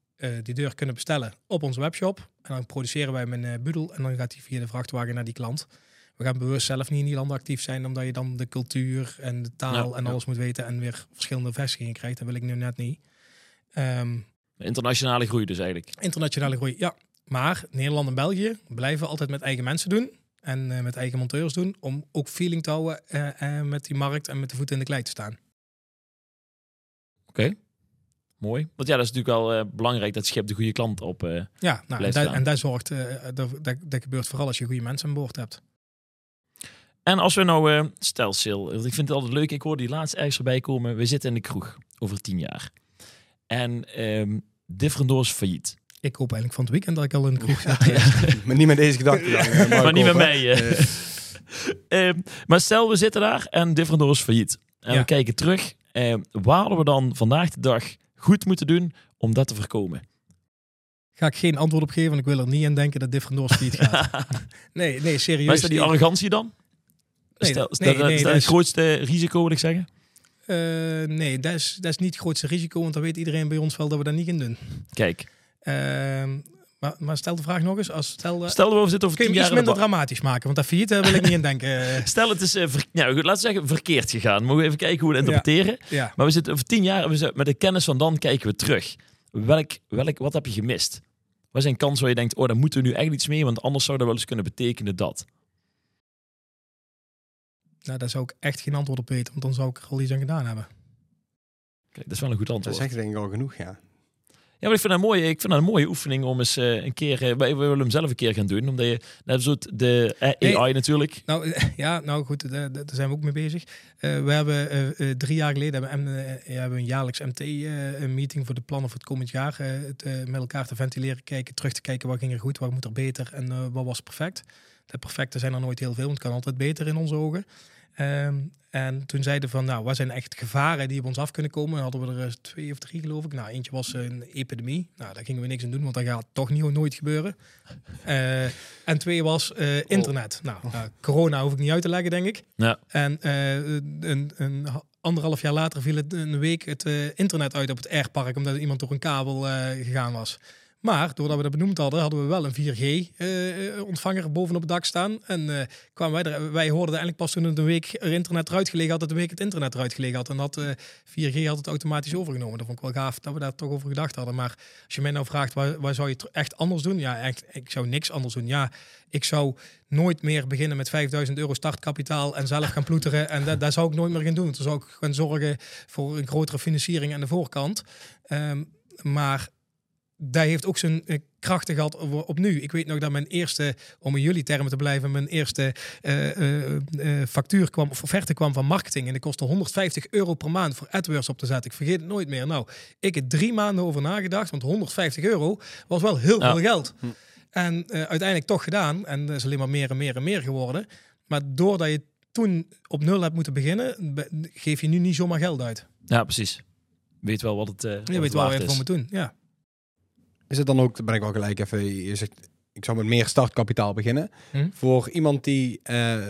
die deur kunnen bestellen op onze webshop. En dan produceren wij hem in Budel en dan gaat hij via de vrachtwagen naar die klant we gaan bewust zelf niet in die landen actief zijn, omdat je dan de cultuur en de taal en alles moet weten en weer verschillende vestigingen krijgt. Dat wil ik nu net niet. Um, internationale groei dus eigenlijk. Internationale groei, ja. Maar Nederland en België blijven altijd met eigen mensen doen en uh, met eigen monteurs doen, om ook feeling te houden uh, uh, met die markt en met de voeten in de klei te staan. Oké. Mooi. Want ja, dat is natuurlijk wel belangrijk dat schip de goede klant op. ja, nou, en, daar, en daar zorgt, dat, dat, dat gebeurt vooral als je goede mensen aan boord hebt. En als we nou, uh, stel Sil, ik vind het altijd leuk, ik hoor die laatste ergens erbij komen. We zitten in de kroeg over tien jaar. En um, Differendoors failliet. Ik hoop eigenlijk van het weekend dat ik al in de kroeg zit. maar niet met deze gedachte. maar niet met mij. Uh. maar stel, we zitten daar en Differendoors failliet. En we kijken terug. Uh, waar hadden we dan vandaag de dag goed moeten doen om dat te voorkomen? Ga ik geen antwoord op geven, want ik wil er niet aan denken dat Differendoors failliet gaat. nee, nee, serieus. Maar is dat die arrogantie dan? Nee, Stel, nee, dat, nee, dat, het grootste risico, wil ik zeggen? Uh, nee, dat is, dat is niet het grootste risico, want dan weet iedereen bij ons wel dat we dat niet in doen. Kijk. Uh, maar, maar, stel de vraag nog eens. Als, stel, uh, stel we zitten over tien jaar... iets minder dramatisch maken, want dat failliet wil ik niet in denken. stel het is, uh, ver, nou, laten we zeggen, verkeerd gegaan. Mogen we even kijken hoe we het interpreteren. Ja, ja. Maar we zitten over tien jaar, we met de kennis van dan kijken we terug. Welk, welk, wat heb je gemist? Wat zijn kansen waar je denkt, oh, daar moeten we nu echt iets mee, want anders zou dat wel eens kunnen betekenen dat. Nou, daar zou ik echt geen antwoord op weten, want dan zou ik er al iets aan gedaan hebben. Kijk, dat is wel een goed antwoord. Dat zegt denk ik al genoeg, ja. Ja, maar ik vind dat mooi. Ik vind dat een mooie oefening om eens uh, een keer. Uh, we willen hem zelf een keer gaan doen, omdat je net zo de uh, AI natuurlijk. Nou ja, nou goed, daar, daar zijn we ook mee bezig. we hebben drie jaar geleden hebben we, hebben een jaarlijks MT meeting voor de plannen voor het komend jaar. het, met elkaar te ventileren, kijken, terug te kijken wat ging er goed, wat moet er beter en wat was perfect. De perfecte zijn er nooit heel veel, want het kan altijd beter in onze ogen. Um, en toen zeiden van, nou, wat zijn echt gevaren die op ons af kunnen komen? hadden we er eh, twee of drie, geloof ik. Nou, eentje was een epidemie. Nou, daar gingen we niks aan doen, want dat gaat toch niet, nooit gebeuren. Uh, en twee was uh, internet. Nou, nou, corona hoef ik niet uit te leggen, denk ik. Ja. En een, een, anderhalf jaar later viel het een week het internet uit op het airpark, omdat iemand door een kabel gegaan was. Maar doordat we dat benoemd hadden, hadden we wel een 4G-ontvanger uh, bovenop het dak staan. En uh, kwamen wij wij hoorden eigenlijk pas toen het een week er internet eruit gelegen had, dat een week het internet eruit gelegen had. En dat uh, eh, 4G had het automatisch overgenomen. Dat vond ik wel gaaf dat we daar toch over gedacht hadden. Maar als je mij nou vraagt, waar, waar zou je het echt anders doen? Ja, echt, ik zou niks anders doen. Ja, ik zou nooit meer beginnen met 5000 euro startkapitaal en zelf gaan ploeteren. En dat, zou ik nooit meer gaan doen. Dan zou ik gaan zorgen voor een grotere financiering aan de voorkant. Um, maar dat heeft ook zijn uh, krachten gehad op, nu. Ik weet nog dat mijn eerste, om in jullie termen te blijven, mijn eerste uh, factuur kwam, of offerte kwam van marketing. En die kostte 150 euro per maand voor AdWords op te zetten. Ik vergeet het nooit meer. Nou, ik heb drie maanden over nagedacht, want 150 euro was wel heel veel geld. Hm. En uiteindelijk toch gedaan. En dat is alleen maar meer en meer en meer geworden. Maar doordat je toen op nul hebt moeten beginnen, geef je nu niet zomaar geld uit. Ja, precies. Weet wel wat het. Uh, je weet wel wat je moet doen. Ja. Is het dan ook, ben ik wel gelijk even, je zegt, ik zou met meer startkapitaal beginnen. Hm? Voor iemand die, uh,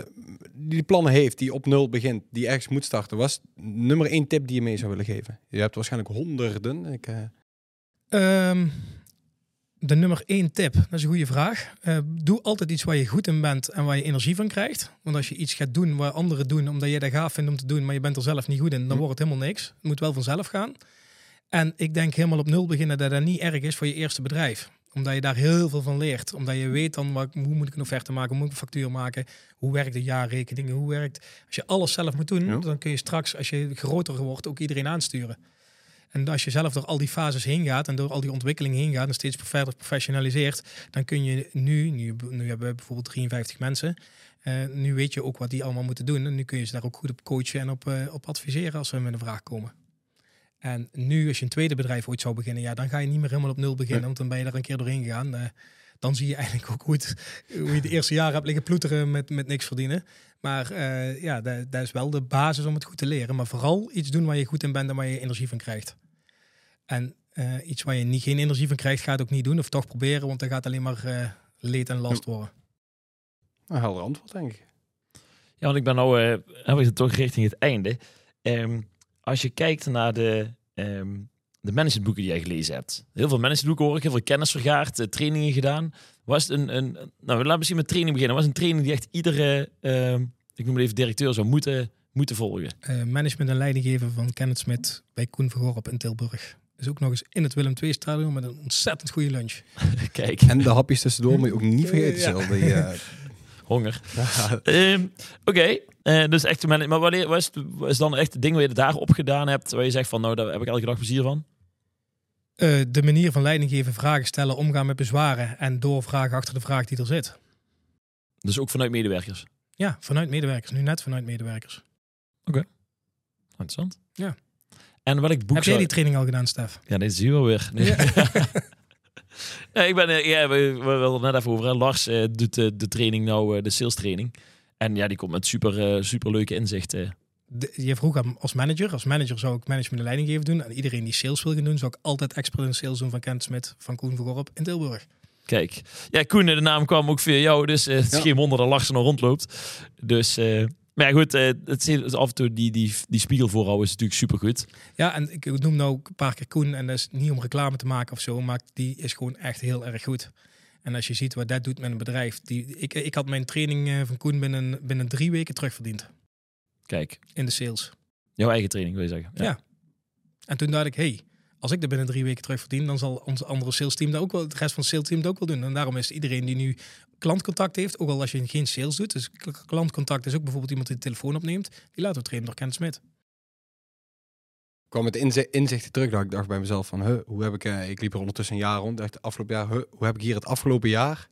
die plannen heeft, die op nul begint, die ergens moet starten, was nummer één tip die je mee zou willen geven? Je hebt waarschijnlijk honderden. Ik, uh... um, de nummer één tip, dat is een goede vraag. Uh, doe altijd iets waar je goed in bent en waar je energie van krijgt. Want als je iets gaat doen waar anderen doen, omdat je dat gaaf vindt om te doen, maar je bent er zelf niet goed in, dan hm. wordt het helemaal niks. Het moet wel vanzelf gaan. En ik denk helemaal op nul beginnen dat dat niet erg is voor je eerste bedrijf. Omdat je daar heel veel van leert. Omdat je weet dan wat, hoe moet ik een offerte maken, hoe moet ik een factuur maken, hoe werkt de jaarrekening, hoe werkt... Als je alles zelf moet doen, dan kun je straks, als je groter wordt, ook iedereen aansturen. En als je zelf door al die fases heen gaat en door al die ontwikkeling heen gaat en steeds verder professionaliseert, dan kun je nu, nu, nu hebben we bijvoorbeeld 53 mensen, uh, nu weet je ook wat die allemaal moeten doen. En nu kun je ze daar ook goed op coachen en op, uh, op adviseren als ze met een vraag komen. En nu, als je een tweede bedrijf ooit zou beginnen, ja, dan ga je niet meer helemaal op nul beginnen, want dan ben je er een keer doorheen gegaan. Uh, dan zie je eigenlijk ook hoe, het, hoe je de eerste jaren hebt liggen ploeteren met, met niks verdienen. Maar eh, ja, dat, dat is wel de basis om het goed te leren. Maar vooral iets doen waar je goed in bent en waar je energie van krijgt. En eh, iets waar je niet, geen energie van krijgt, ga het ook niet doen. Of toch proberen, want dan gaat alleen maar eh, leed en last worden. Een helder antwoord, denk ik. Ja, want ik ben nou, eh heb ik het toch richting het einde. Ehm, als je kijkt naar de, ehm, de managementboeken die jij gelezen hebt. Heel veel managementboeken hoor ik, heel veel kennis vergaard, eh, trainingen gedaan. Was het een, een, nou laten we misschien met training beginnen. Was een training die echt iedere, ehm, ik noem het even directeur, zou moeten, moeten volgen? Eh, management en leiding geven van Kenneth Smit bij Koen Vergorp in Tilburg. Dus ook nog eens in het Willem II stadion met een ontzettend goede lunch. Kijk, En de hapjes tussendoor moet je ook niet vergeten, Ja. Die, eh, honger. ja, Ehm, Oké, eh, dus echt, maar wanneer was, het, was dan echt het ding waar je daar op gedaan hebt, waar je zegt van, nou, daar heb ik elke dag plezier van? Eh, de manier van leiding geven, vragen stellen, omgaan met bezwaren en doorvragen achter de vraag die er zit. Dus ook vanuit medewerkers. Ja, vanuit medewerkers. Nu net vanuit medewerkers. Interessant. Ja. En welk boek Heb jij zou... die training al gedaan, Stef? Ja, dit zie je wel weer. Nee. Nee, ik ben, eh, ja, we, we hadden het net even over. hè. Lars doet de training nou, de sales training. En ja, die komt met super, eh, super leuke inzichten. De- je vroeg aan als manager. Als manager zou ik management en leiding geven doen. En iedereen die sales wil gaan doen, zou ik altijd expert in sales doen van Kent Smit, van Koen Vergorp in Tilburg. Kijk, ja, Koen, de naam kwam ook via jou. Dus eh, het is Ja. geen wonder dat Lars er nog rondloopt. Dus, eh, maar ja, goed, eh, het is af en toe die, die, die spiegel voorhouden is natuurlijk super goed. Ja, en ik noem nou ook een paar keer Koen. En dat is niet om reclame te maken of zo, maar die is gewoon echt heel erg goed. En als je ziet wat dat doet met een bedrijf. Die, ik, ik had mijn training eh, van Koen binnen, binnen drie weken terugverdiend Kijk, in de sales. jouw eigen training wil je zeggen. Ja. En toen dacht ik, hey, als ik dat binnen drie weken terugverdien, dan zal ons andere sales team dat ook wel, het rest van het sales team dat ook wel doen. En daarom is iedereen die nu klantcontact heeft, ook al als je geen sales doet, dus klantcontact is ook bijvoorbeeld iemand die de telefoon opneemt, die laten we trainen door Ken Smit. Kwam met inzi- inzichten terug dat ik dacht bij mezelf van, huh, hoe heb ik, eh, ik liep er ondertussen een jaar rond, dacht afgelopen jaar, huh, hoe heb ik hier het afgelopen jaar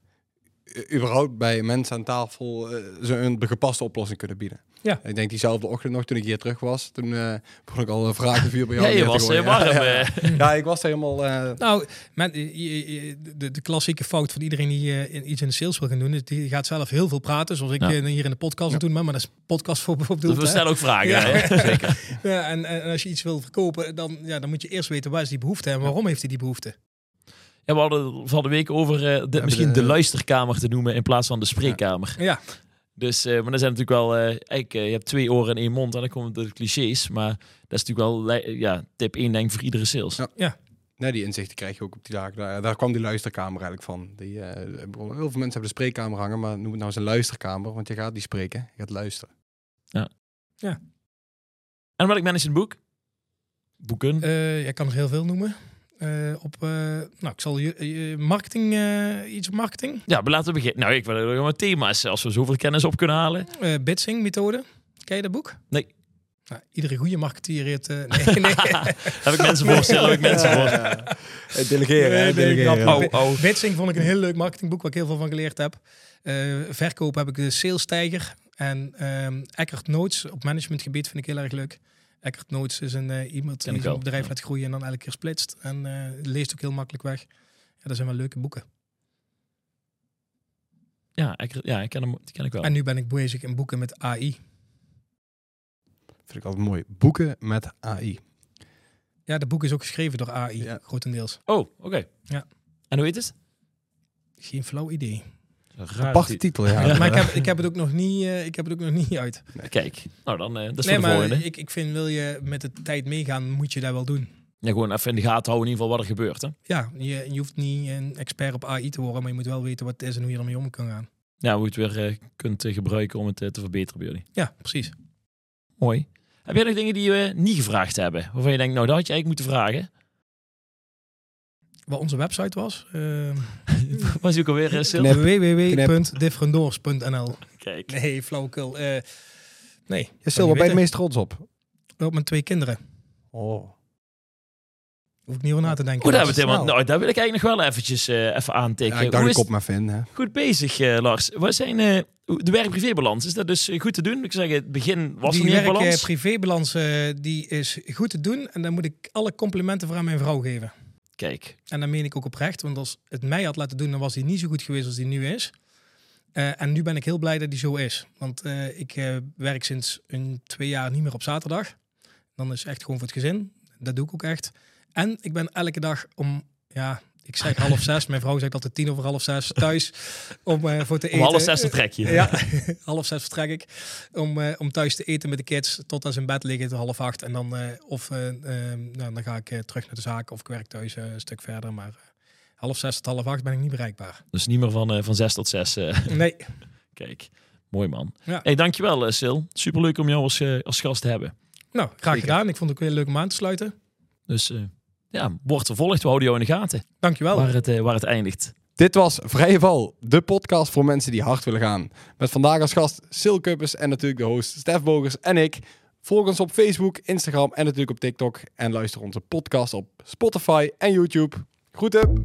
überhaupt bij mensen aan tafel eh, zo'n de gepaste oplossing kunnen bieden. Ja. Ik denk diezelfde ochtend nog, toen ik hier terug was, toen eh begon ik al een vragen vuur bij jou. Ja, je was eh, warm. Ja, eh. Ik was helemaal... eh, Nou, men, de, de klassieke fout van iedereen die eh, in- iets in de sales wil gaan doen, is die gaat zelf heel veel praten, zoals ik Ja. eh, hier in de podcast Ja. doe, maar, maar dat is een podcast voor Dus bedoeld. we stellen ook vragen. Ja. Hè? Zeker. Ja, en, en als je iets wil verkopen, dan, ja, dan moet je eerst weten waar is die behoefte en waarom heeft hij die behoefte. Ja, we hadden van de week over eh, dit misschien de, de- luisterkamer te noemen in plaats van de spreekkamer. Ja, Dus, eh, maar er zijn natuurlijk wel, eh, eigenlijk, je hebt twee oren en één mond en dan komen de clichés. Maar dat is natuurlijk wel ja, tip 1 denk ik voor iedere sales. Ja. Nee, die inzichten krijg je ook op die dagen. Daar, daar kwam die luisterkamer eigenlijk van. Die, eh, heel veel mensen hebben de spreekkamer hangen, maar noem het nou eens een luisterkamer, want je gaat niet spreken, je gaat luisteren. En welk managementboek? Boeken. Eh, jij kan er heel veel noemen. Eh, op, eh, nou, ik zal je, je marketing, eh, iets op marketing. Ja, maar laten we beginnen. Nou, ik wil gewoon thema's. Als we zoveel kennis op kunnen halen. Eh Bitsing methode. Ken je dat boek? Nee. Nou, iedere goede marketeer heeft... eh, nee, nee. heb ik mensen voorstellen, heb ik mensen voorstellen. Eh, Delegeren, Nee, hè, nee, delegeren. Oh, oh. Bitsing vond ik een heel leuk marketingboek waar ik heel veel van geleerd heb. Eh, verkoop heb ik de Sales Tiger. En ehm Eckhart Notes op managementgebied vind ik heel erg leuk. Eckhart Notes is een eh, iemand die zijn bedrijf ja. laat groeien en dan elke keer splitst. En eh, leest ook heel makkelijk weg. Ja, dat zijn wel leuke boeken. Ja, ik, ja ik ken hem, die ken ik wel. En nu ben ik bezig in boeken met AI. Vind ik altijd mooi. Boeken met AI. Ja, dat boek is ook geschreven door AI, Ja. grotendeels. Oh, oké. Ja. En hoe heet het? Geen flauw idee. Aparte titel, ja. maar ik heb, ik heb het ook nog niet, eh, ik heb het ook nog niet uit. Kijk, nou dan, eh, dat is nee, voor de maar volgende. ik, ik vind, wil je met de tijd meegaan, moet je dat wel doen. Ja, gewoon even in de gaten houden in ieder geval wat er gebeurt. Hè? Ja, je, je hoeft niet een expert op AI te worden, maar je moet wel weten wat het is en hoe je ermee om kan gaan. Ja, hoe je het weer eh, kunt gebruiken om het te verbeteren bij jullie. Ja, precies. Mooi. Heb jij nog dingen die we niet gevraagd hebben? Waarvan je denkt, nou dat had je eigenlijk moeten vragen. Wat onze website was, uh, Was die ook alweer uh, www.differendoors.nl. Kijk. Nee, flauwekul. Eh nee, Je Sil, waar ben je het meest trots op? op mijn twee kinderen. Oh. Hoef ik niet over na te denken. Hoe daar, hebben we het helemaal, nou, daar wil ik eigenlijk nog wel eventjes eh, even aantikken. Ja, ik dacht ik op maar vind, hè. Goed bezig, eh, Lars. Wat zijn eh, de werk-privébalans? Is dat dus goed te doen? Ik zeg, het begin was die er niet werk, balans. eh, privébalans eh, die is goed te doen. En dan moet ik alle complimenten voor aan mijn vrouw geven. Kijk, En dat meen ik ook oprecht. Want als het mij had laten doen, dan was hij niet zo goed geweest als hij nu is. Eh, en nu ben ik heel blij dat hij zo is. Want eh, ik eh, werk sinds een twee jaar niet meer op zaterdag. Dan is echt gewoon voor het gezin. Dat doe ik ook echt. En ik ben elke dag om, ja, ik zeg half zes. Mijn vrouw zegt altijd tien over half zes thuis om eh, voor te om eten. half zes vertrek je. Ja, half zes vertrek ik. Om, eh, om thuis te eten met de kids tot als ze in bed liggen tot half acht. En dan, eh, of, eh, eh, nou, dan ga ik terug naar de zaak of ik werk thuis een stuk verder. Maar half zes tot half acht ben ik niet bereikbaar. Dus niet meer van, van zes tot zes. Nee, Kijk, mooi man. Ja. Hey, dankjewel, Sil. Superleuk om jou als, als gast te hebben. nou, graag Zeker. gedaan. Ik vond het ook weer leuk om aan te sluiten. Dus ja, wordt vervolgd. We houden jou in de gaten. Dankjewel. Waar het, eh, waar het eindigt. Dit was Vrije Val, de podcast voor mensen die hard willen gaan. Met vandaag als gast Sil Kuppers en natuurlijk de host Stef Bogers en ik. Volg ons op Facebook, Instagram en natuurlijk op TikTok. En luister onze podcast op Spotify en YouTube. Groeten!